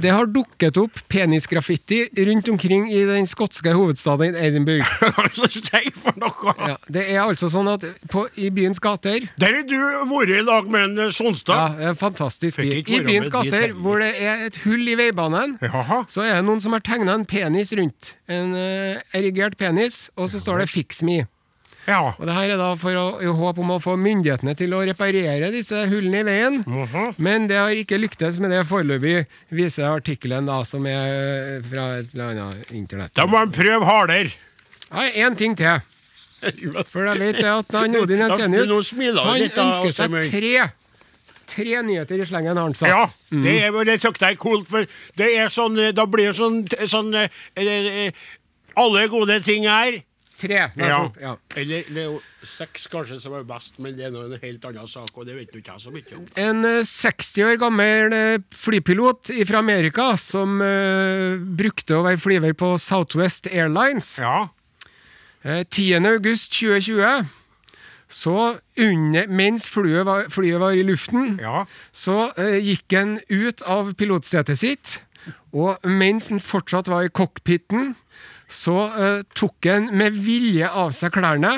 det har dukket opp penisgraffiti rundt omkring i den skotske hovedstaden Edinburgh. Ja, det er altså sånn at på, i byens gater Der har du vært i lag med en Sonstad! ja, en fantastisk by. I byens gater, hvor det er et hull i veibanen, Jaha. så er det noen som har tegna en penis rundt. En uh, erigert penis, og så står det 'Fix me'. Ja. Og det her er da for å, i håp om å få myndighetene til å reparere disse hullene i veien. Mhm. Men det har ikke lyktes med det foreløpig, viser artikkelen da, som er fra et eller annet internett. Da må han prøve hardere. Ja, Én ting til. For jeg vet jeg at han Odin Da- Ensenius han ønsker seg tre Tre nyheter i slengen, har han sagt. Ja, det, er, det jeg er kult, for det er sånn eh, Da blir det sånn, sånn eh, eh, eh, Alle gode ting er Tre. ja. ja. Eller det er jo seks kanskje som er best, men det er nå en helt annen sak, og det vet du ikke jeg så mye om. En eh, 60 år gammel eh, flypilot fra Amerika som uh, brukte å være flyver på Southwest Airlines. Ja. Uh, 10. august 2020, så under, mens flyet var, flyet var i luften, Ja. så uh, gikk han ut av pilotsetet sitt, og mens han fortsatt var i cockpiten, så uh, tok han med vilje av seg klærne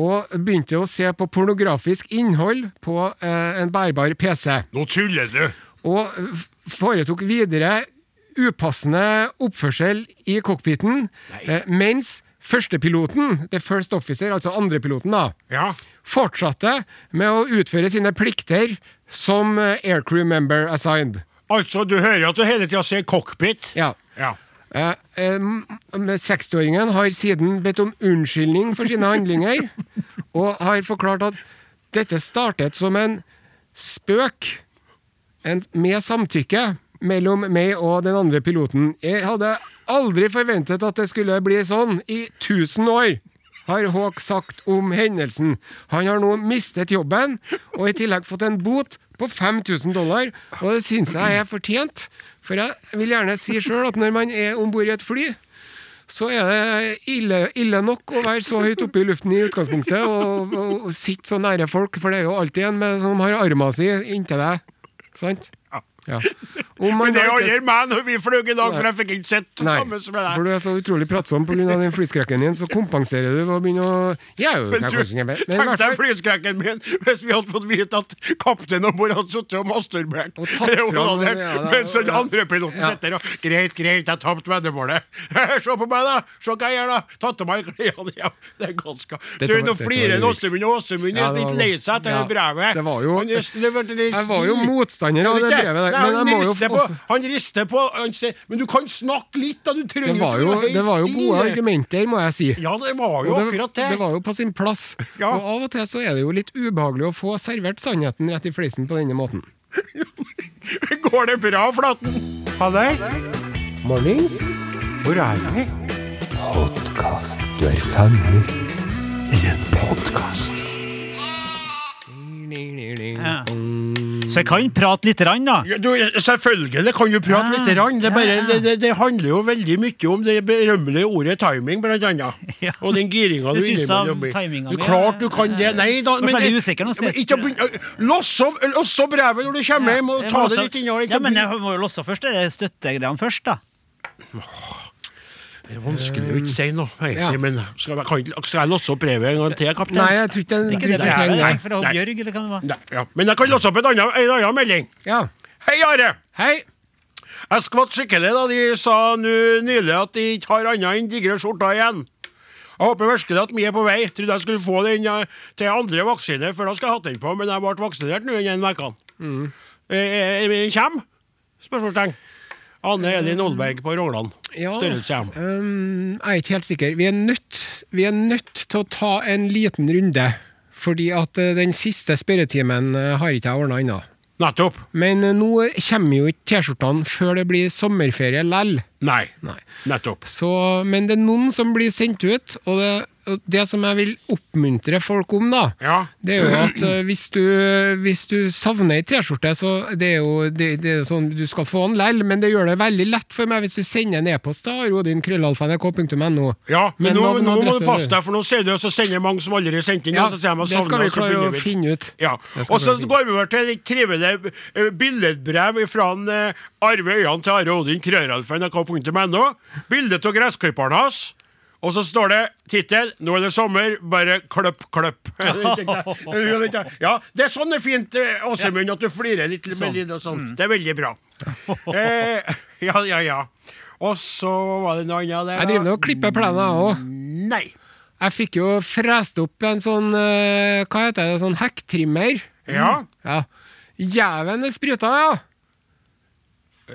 og begynte å se på pornografisk innhold på uh, en bærbar PC Nå tuller du! og foretok videre upassende oppførsel i cockpiten, uh, mens førstepiloten, the first officer, altså andrepiloten, da, Ja. fortsatte med å utføre sine plikter som aircrew member assigned. Altså, du hører at du hele tida sier cockpit. Ja. Ja. Eh, eh, 60-åringen har siden bedt om unnskyldning for sine handlinger, og har forklart at dette startet som en spøk en, med samtykke mellom meg og den andre piloten. Jeg hadde aldri forventet at det skulle bli sånn i 1000 år, har Hawk sagt om hendelsen. Han har nå mistet jobben, og i tillegg fått en bot på 5000 dollar, og det syns jeg er fortjent. For jeg vil gjerne si sjøl at når man er om bord i et fly, så er det ille, ille nok å være så høyt oppe i luften i utgangspunktet og, og, og sitte så nære folk, for det er jo alltid en med, som har arma si inntil deg. Sant? Ja. Men det aldri meg når vi fløy i dag, for jeg fikk ikke sett det Nei, samme som for du er så utrolig pratsom pga. den flyskrekken din, så kompenserer du ved å begynne å er jo Men du, tenk deg flyskrekken min hvis vi hadde fått vite at kapteinen om bord hadde sittet og masturbert. Og Det fram- ja, da- Mens den andre piloten Ja. sitter og Greit, greit, jeg tapte veddemålet. Se på meg, da! Se hva jeg gjør, da! Tatt av meg klærne Ja, Det er ganske Det Du, tar- nå det tar flirer. Åsemund, og Åsemund Ja, er litt lei seg etter ja, det brevet. det var jo- det Jeg var jo motstander av det brevet der, Nei, men han rister på, også Han rister på han sier, Men du kan snakke litt, da! Du trenger Det var ikke jo, være helt det var jo gode argumenter, må jeg si. Ja, det var jo det, akkurat det. det var jo på sin plass. Ja. Og av og til så er det jo litt ubehagelig å få servert sannheten rett i fleisen på denne måten. Går det bra, Flaten? Ha det. Mornings. Hvor er vi? Podkast. Du er fanget I en podkast. Så jeg kan prate litt, rann, da. Ja, du, selvfølgelig kan du prate Ja, litt. Rann. Det, bare, ja, ja. det, det, det handler jo veldig mye om det berømmelige ordet timing, blant annet. Ja. Og den giringa Du innimellom blir. Klart du kan det. Nei da. Men, jeg usikker, nå men jeg ikke Loss opp- loss opp brevet når du kommer hjem, og ta det litt innover. Ja, men jeg må jo låse først, Det støttegreiene først, da. Det er vanskelig å ikke si noe, Ja. men skal kan, skal jeg låse opp brevet en gang til, kaptein? Nei, jeg tror ikke den, Ikke det ikke det, det. fra Bjørg, eller hva det var. Nei, ja. Men jeg kan låse opp en annen, en annen melding. Ja. Hei, Are! Hei! Jeg skvatt skikkelig da de sa nå nylig at de ikke har annet enn digre skjorter igjen. Jeg håper virkelig at vi er på vei. Trodde jeg skulle få den eh, til andre vaksine, for da skal jeg ha den på, men jeg ble vaksinert nå innen en uke. Mm. Eh, eh, Kjem? Spørsmålstegn. Anne Elin Olberg på Rogland. Ja. Størrelse. Um, jeg er ikke helt sikker. Vi er, nødt, vi er nødt til å ta en liten runde. Fordi at eh, den siste spørretimen eh, har ikke jeg ordna ennå. Nettopp. Men eh, nå kommer jo ikke T-skjortene før det blir sommerferie lell. Nei. Nei. Nettopp. Så, men det er noen som blir sendt ut, og det, det som jeg vil oppmuntre folk om, da, Ja. det er jo at eh, hvis, du, hvis du savner ei T-skjorte, så det er jo det, det er sånn du skal få den lell, men det gjør det veldig lett for meg hvis du sender en e-post til rodinkrøllalfa.nrk.no. Ja, men Med nå, nå må du passe deg, for nå ser du så sender mange som aldri har sendt inn. Ja, så sier de det skal vi klare å finne ut. Ja, Og så går vi over til et trivelig eh, billedbrev fra eh, Arve Øyan til Are Odin, krøllalfa.nrk.no. Bilde av gressklipperen hans. Og så står det tittel 'Nå er det sommer, bare kløpp, kløpp'. ja, Det er sånn det er fint, eh, Åsemund, at du flirer litt med Sånn. litt og sånn. Det er veldig bra. Eh, ja, ja, ja. Og så var det noe annet der. Jeg driver og klipper plenen, jeg òg. Nei. Jeg fikk jo frest opp en sånn eh, Hva heter det? Sånn hekktrimmer. Ja. Ja. Jæven, det spruta, ja!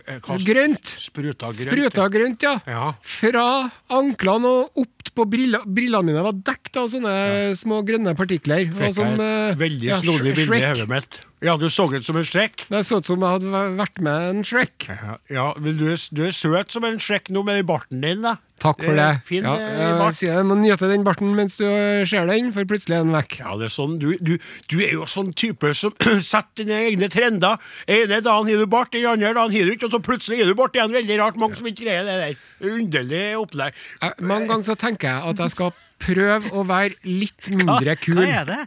Eh, hva- Grønt. Spruta grønt. Spruta grønt, ja. Ja. Fra anklene og opp på brillene. brillene mine var dekket av sånne små grønne partikler. Et eh, veldig ja, snodig bilde i hodet mitt. Ja, du så ut som en Shrek. Det så ut som jeg hadde vært med en Shrek. Ja, ja men du du er søt som en Shrek nå med barten din, da. Takk for det. Eh, Fin ja, eh, jeg bart. sier jeg må nyte den barten mens du ser den, for plutselig er den vekk. Ja, det er sånn, du, du, du er jo sånn type som setter dine egne trender. ene dagen har du bart, den andre dagen har du ikke, og så plutselig har du bart igjen. Veldig rart. Mange som ikke greier det der. Underlig opplegg. Mange ganger så tenker jeg at jeg skal prøve å være litt mindre kul. Hva er det?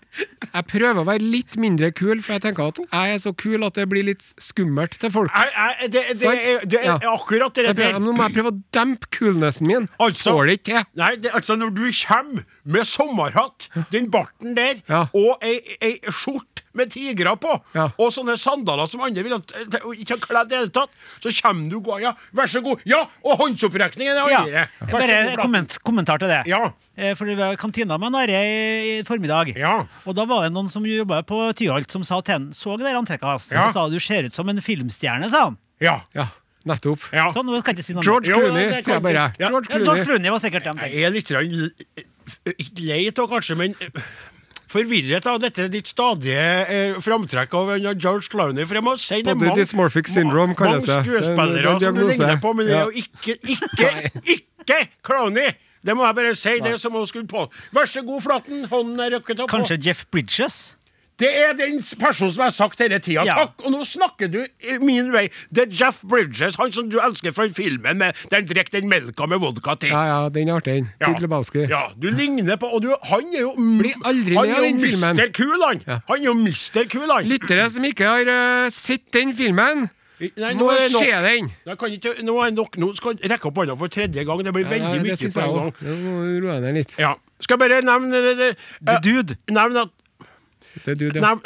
Jeg prøver å være litt mindre kul, for jeg tenker at jeg er så kul at det blir litt skummelt til folk. Jeg, jeg, det, det, er, det er akkurat det der. nå må jeg prøve å dempe kulnessen min. Altså- Får det ikke til. Nei, det, altså når du kommer med sommerhatt, den barten der, Ja. og ei, ei skjorte med tigrer på, Ja. og sånne sandaler som andre t- ikke ha kledd i det hele tatt, så kommer du gå, ja, vær så god, ja, og håndsopprekningen er andre. Ja. bare en komment, kommentar til det. Ja. Eh, For det var kantina med Are i i formiddag. Ja. Og da var det noen som jobba på Tyholt som sa til han Så det antrekket hans? Ja. Sa du ser ut som en filmstjerne, sa han. Ja. Ja, nettopp. ja. Sånn, nå skal jeg ikke si George Clooney, det sier jeg bare. George George Clooney. Clooney var sikkert dem. Jeg er litt ikke lei av, kanskje, men forvirret av dette ditt stadige eh, framtrekk av en George Clowney. For jeg må si det er mange, syndrome mange skuespillere Det er som du ligner på, men det er jo ikke, ikke, ikke Clowney! Det må jeg bare si. Det er som hun skulle på. Vær så god, Flaten. Hånden er røkket opp. Kanskje Jeff Bridges? Det er den personen som har sagt hele tida. Ja. Takk! Og nå snakker du i min vei. Det er Jeff Bridges, han som du elsker fra filmen med den han drikker den melka med vodka til. Ja, ja, den er artig. den. Ja. Lebowski. Ja, du ligner på Og du, han er jo Blir aldri Han er jo. Mr. Kul, han! Ja. Han er jo Mr. Kul, han! Lyttere som ikke har uh, sett den filmen, Nei, nå skjer se den! Nå, kan ikke, nå nok, nå skal jeg rekke opp hånda for tredje gang. Det blir veldig Ja, mye på en gang. Nå må du roe ned litt. Ja. Skal jeg bare nevne det, det, The Dude. Nevne at Det er du, det. Nevn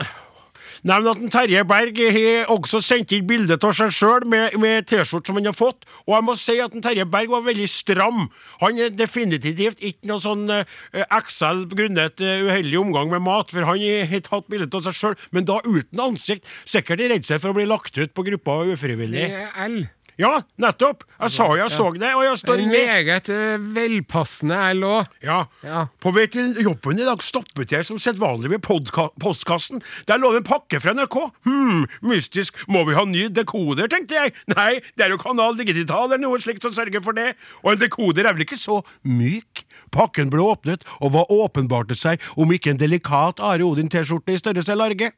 nevn at Terje Berg har også sendt inn bilde av seg sjøl med, med T-skjorte som han har fått. Og jeg må si at Terje Berg var veldig stram. Han er definitivt ikke noe sånn eh, XL grunnet eh, uheldig omgang med mat, for han har tatt bilde av seg sjøl, men da uten ansikt. Sikkert i redsel for å bli lagt ut på gruppa ufrivillig. Det er L. Ja, nettopp! Jeg sa jo jeg så det, og jeg står En meget eh, velpassende L òg. Ja. Ja. På vei til jobben i dag stoppet jeg som sedvanlig ved postkassen. Der lå det en pakke fra NRK. Hm, mystisk. Må vi ha ny dekoder, tenkte jeg. Nei, det er jo Kanal Digital eller noe slikt som sørger for det. Og en dekoder er vel ikke så myk? Pakken ble åpnet, og hva åpenbarte seg om ikke en delikat Are Odin-T-skjorte i størrelse large?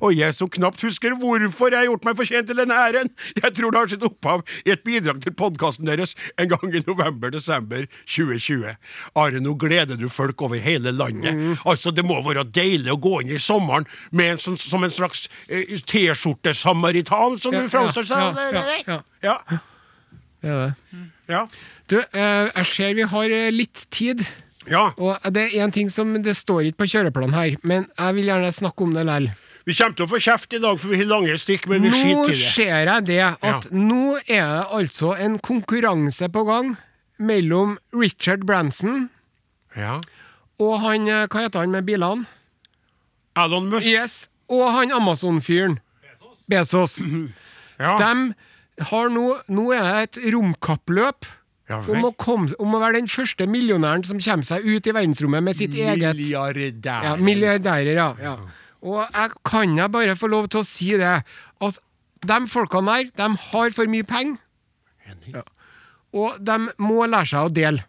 Og jeg som knapt husker hvorfor jeg har gjort meg fortjent til denne æren. Jeg tror det har sitt opphav i et bidrag til podkasten deres en gang i november-desember 2020. Are, nå gleder du folk over hele landet. Altså, Det må være deilig å gå inn i sommeren med en som, som en slags eh, T-skjorte-samaritan, som Ja, du framstår seg ja, ja, ja. ja. Det er det. ja. Du, eh, jeg ser vi har eh, litt tid. ja. Og det er en ting som Det står ikke på kjøreplanen her, men jeg vil gjerne snakke om det likevel. Vi kommer til å få kjeft i dag, for vi har lange stikk, men vi Nå skiter i det. ser jeg det at Ja. nå er det altså en konkurranse på gang mellom Richard Branson Ja. og han eh, Hva heter han med bilene? Elon Musk. Yes, og han Amazon-fyren. Bezos. Ja. De har nå Nå er det et romkappløp Ja om å, komme, om å være den første millionæren som kommer seg ut i verdensrommet med sitt eget Milliardærer. ja, Milliardærer, ja. ja. Og jeg kan jeg bare få lov til å si det, at de folkene der, de har for mye penger. Ja. Og de må lære seg å dele.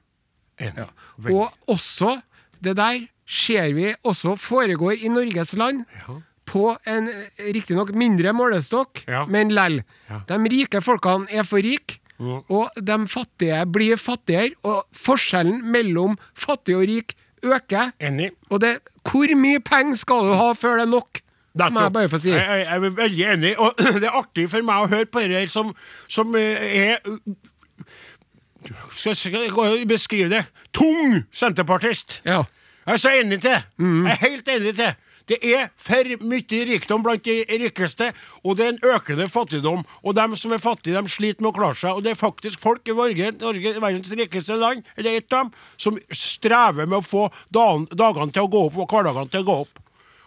Ja. Og også, det der ser vi også foregår i Norges land. På en riktignok mindre målestokk, Ja. men lell. Ja. De rike folkene er for rike, og de fattige blir fattigere. Og forskjellen mellom fattig og rik øker. Enig. Og det, hvor mye penger skal du ha før det er nok? Det må jeg bare få si. Jeg, jeg, jeg er veldig enig, og det er artig for meg å høre på det her som, som eh, er skal, skal jeg beskrive det? Tung senterpartist! Ja. Jeg er så enig til. Mm. Jeg er helt enig til. Det er for mye rikdom blant de rikeste, og det er en økende fattigdom. Og dem som er fattige, de sliter med å klare seg. Og det er faktisk folk i Norge, Norge verdens rikeste land, eller et av dem, som strever med å få dagene til å gå opp og hverdagene til å gå opp.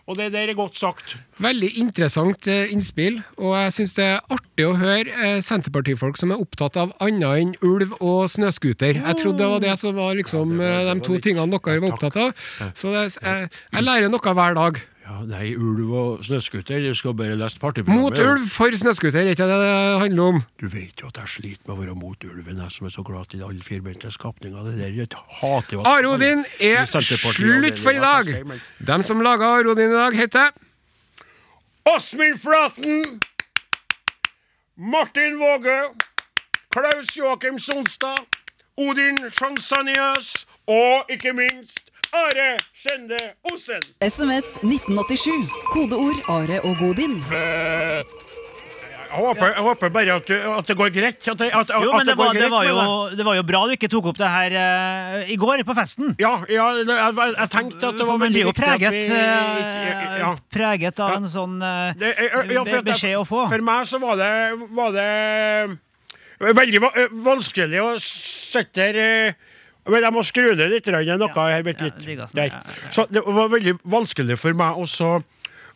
Og det der er godt sagt. Veldig interessant eh, innspill, og jeg syns det er artig å høre eh, Senterpartifolk som er opptatt av annet enn ulv og snøscooter. Jeg trodde det var det som var liksom eh, de to tingene dere var opptatt av. Så det, jeg, jeg lærer noe hver dag. Ja, Nei, ulv og snøscooter, du skal bare lese partiprogrammet. Mot ulv, for snøscooter, er ikke det det handler om? Du vet jo at jeg sliter med å være mot ulven, jeg som er så glad i alle firbente skapninger. Det der, jeg hater jo at- Are Odin er slutt for i dag! jeg sier, men- De som laga Are Odin i dag, heter Åsmund Flaten, Martin Våge, Klaus Joakim Sonstad, Odin Sjansanias og ikke minst Are Skjende Osen. SMS 1987. Kodeord Are og Godin. Jeg håper, jeg håper bare at, du, at det går greit. At, det- at, Jo, at men det går var, det, var jo, det var jo bra du ikke tok opp det her uh, i går, på festen. Ja, ja jeg, jeg, jeg tenkte at det var man veldig blir jo viktig at preget, vi- eh, ja. preget av Ja. en sånn uh, Det, ja, beskjed å få. For meg så var det, var det veldig va vanskelig å sette der eh, men jeg må skru ned litt, noe her, ja, litt. digga sånn, ja, ja, ja. Så det var veldig vanskelig for meg å så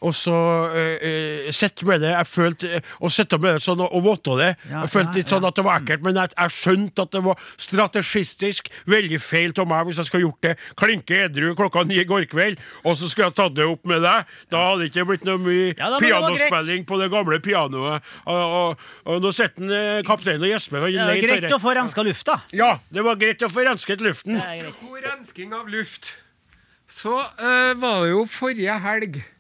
og så uh, sett med det. Jeg følte Og sitte med det sånn og, og våte det. Ja, jeg følte ja, litt sånn ja. at det var ekkelt, men jeg, jeg skjønte at det var strategistisk veldig feil av meg hvis jeg skulle gjort det klinke edru klokka ni i går kveld, og så skulle jeg tatt det opp med deg. Da hadde det ikke blitt noe mye Ja, da, men det pianospilling på det gamle pianoet. Og, og, og nå sitter eh, kapteinen og gjesper. Det er greit å få renska lufta. Ja, det var greit å få rensket luften. God rensking av luft. Så eh, var det jo forrige helg eh,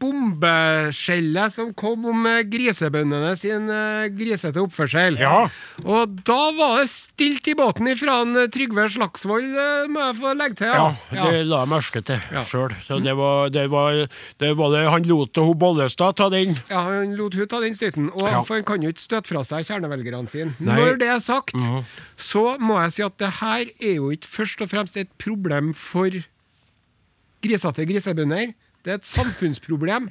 bombeskjellet som kom om eh, grisebøndene sin eh, grisete oppførsel. Ja. Og da var det stilt i båten ifra en eh, Trygve Slagsvold, eh, må jeg få legge til. Ja, Ja. det la jeg merke til Ja. sjøl. Så det var, det var det var det Han lot hun Bollestad ta den. Ja, Han lot hun ta den støyten, og Ja. for han kan jo ikke støte fra seg kjernevelgerne sine. Nei. Når det er sagt, så må jeg si at det her er jo ikke først og fremst et problem for grisete grisebønder. Det er et samfunnsproblem.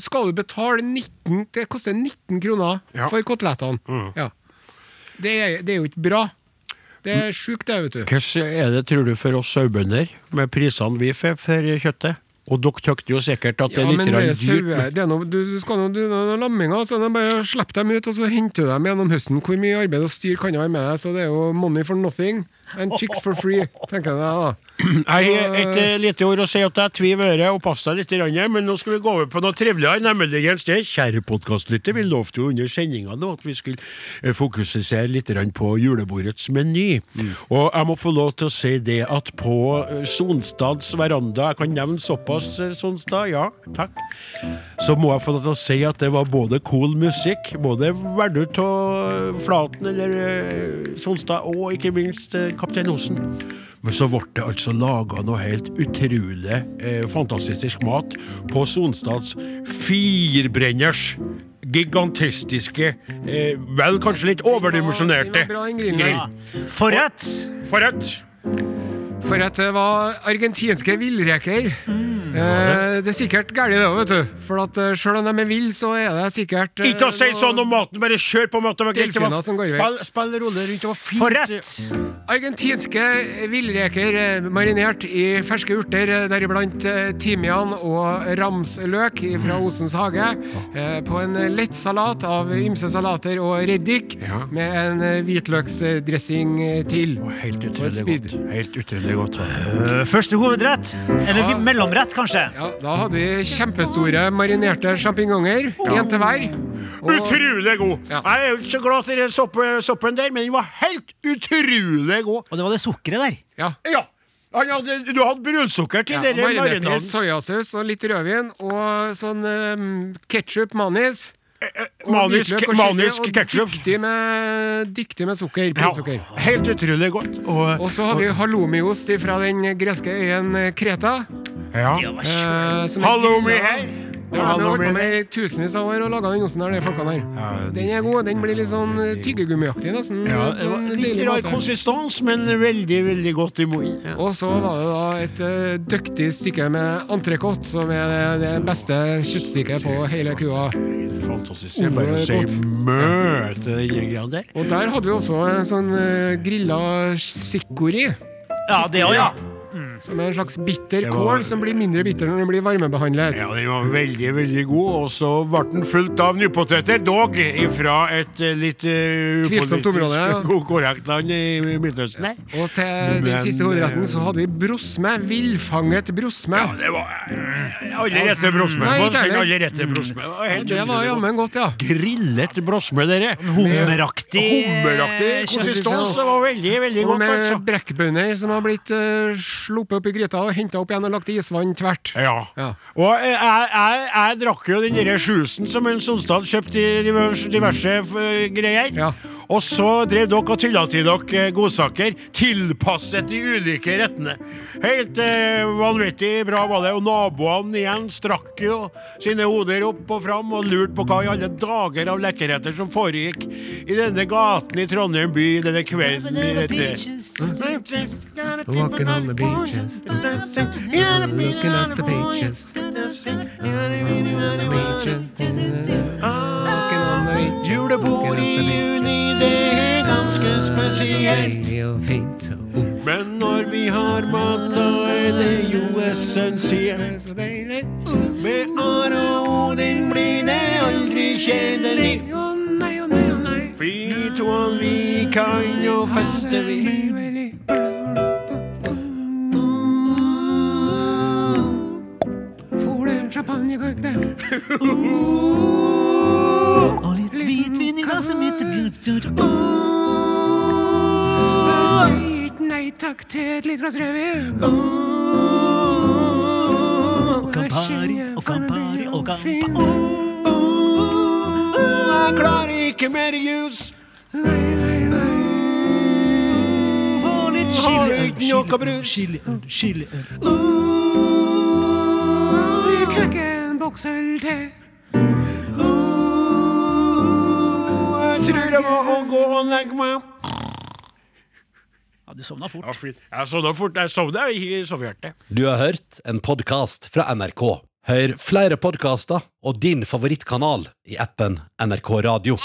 Skal du betale 19 Det koster 19 kroner Ja. for kotelettene. Ja. Det, er, det er jo ikke bra. Det er sjukt, det, vet du. Hvordan er det, tror du, for oss sauebønder, med prisene vi får for kjøttet? Og dere tykte jo sikkert at det Ja, er men litt dyrt. saue det er noe, du, du skal noen lamminger, så det er bare å dem ut, og så henter du dem gjennom høsten. Hvor mye arbeid og styr kan du ha med deg? Så det er jo money for nothing and chicks for free, tenker jeg da. Jeg et eh, lite ord å si at jeg tviver øret og pass deg litt, men nå skal vi gå over på noe triveligere, nemlig et sted. Kjære podkastlytter, vi lovte jo under sendinga at vi skulle eh, fokusere litt på julebordets meny. Og jeg må få lov til å si det at på eh, Sonstads veranda, jeg kan nevne såpass, eh, Sonstad, ja, takk, så må jeg få lov til å si at det var både cool musikk, både Verdut og Flaten eller eh, Sonstad, og ikke minst eh, Kaptein Osen. Men så ble det altså laga noe helt utrolig eh, fantastisk mat på Sonstads firbrenners gigantistiske, eh, vel kanskje litt overdimensjonerte grill. Forrett! Forrett! For at det var argentinske villreker. Eh, det er sikkert galt, det òg, vet du. For at sjøl selv om de er ville, så er det sikkert eh, Ikke å si sånn om maten, bare kjør på maten. Det. Det var- Delfiner som går i vei. Spill, spill rolle rundt, og fint. Forrett! Argentinske villreker eh, marinert i ferske urter, eh, deriblant eh, timian og ramsløk fra Osens hage, eh, på en lett salat av ymse salater og reddik, Ja. med en eh, hvitløksdressing eh, til. Og Helt utrolig godt. Helt utrolig godt. Øh, Første hovedrett. Eller ja. mellomrett, kanskje. Ja, da hadde vi kjempestore marinerte sjampinjonger, én til hver. Og- Utrolig god! Ja. Jeg er ikke så glad til den sopp- soppen der, men den var helt utrolig god. Og det var det sukkeret der. Ja. Ja. Han hadde, du hadde brunsukker til Ja, dere marinaden. soyasaus og litt rødvin og sånn um, ketsjup, manis. Manisk, manisk ketsjup. Dyktig med, dyktig med sukker. Ja, helt utrolig godt. Og, Og så hadde vi halloumiost fra den greske øyen Kreta. ja. Eh, Halloumi her. Det har vært med i tusenvis av år og laga den osten der, de folkene her. Den er god. Den blir litt sånn eh, tyggegummiaktig, nesten. Ja, det var en litt rar konsistens, men veldig, veldig godt i munnen. Ja. Og så var det da et uh, dyktig stykke med entrecôte, som er det, det beste kjøttstykket på hele kua. Fantastisk. Jeg bare sier si møte den greia der. Og der hadde vi også en sånn uh, grilla sikori. Ja, det òg, ja. Som er en slags bitter kål som blir mindre bitter når den blir varmebehandlet. Ja, den var veldig, veldig god, og så ble den fulgt av nypoteter, dog ifra et eh, litt uh, Tvilsomt område, ja. korrekt land i Midtøsten. Og til den Men, siste hovedretten så hadde vi brosme. Villfanget brosme. Ja, det var eh, alle rette brosme. Nei, alle rette. Det var jammen godt, ja. Grillet brosme, dere. Hummeraktig Hummeraktig eh, konsistens. Det var veldig, veldig Og godt, med altså. brekkbønner som har blitt uh, sluppet opp i gryta og henta opp igjen og lagt i isvann tvert. Ja. Ja. Og jeg, jeg, jeg drakk jo den derre sjusen som en Sonstad kjøpte i diverse, diverse eh, greier. Ja. Og så drev dere og tulla til dere eh, godsaker, tilpasset de ulike rettene. Helt eh, vanvittig bra var det. Og naboene igjen strakk jo sine hoder opp og fram og lurte på hva i alle dager av lekkerheter som foregikk i denne gaten i Trondheim by denne kvelden i dette Walking on the beaches. Looking at the beaches. Walking on the beaches. Julebord i juni, det er ganske spesielt. Men når vi har mat, da er det jo essensielt. Med Are og Odin blir det aldri kjedelig. Vi to vi kan jo feste, vi. Trivelig. Får det en champagnekork, det? Og litt hvitvin i glasset mitt. Ikke nei takk til et lite glass rødvin. Kan Campari og Campari og Campari. Jeg klarer ikke mer jus. Få litt Har du chiliøl, brus? chiliøl, chiliøl. Jeg tror jeg må gå og legge meg. Ja, du sovna fort. Ja. Jeg sovna fort. Jeg sovna i sovehjertet. Du har hørt en podkast fra NRK. Hør flere podkaster og din favorittkanal i appen NRK Radio.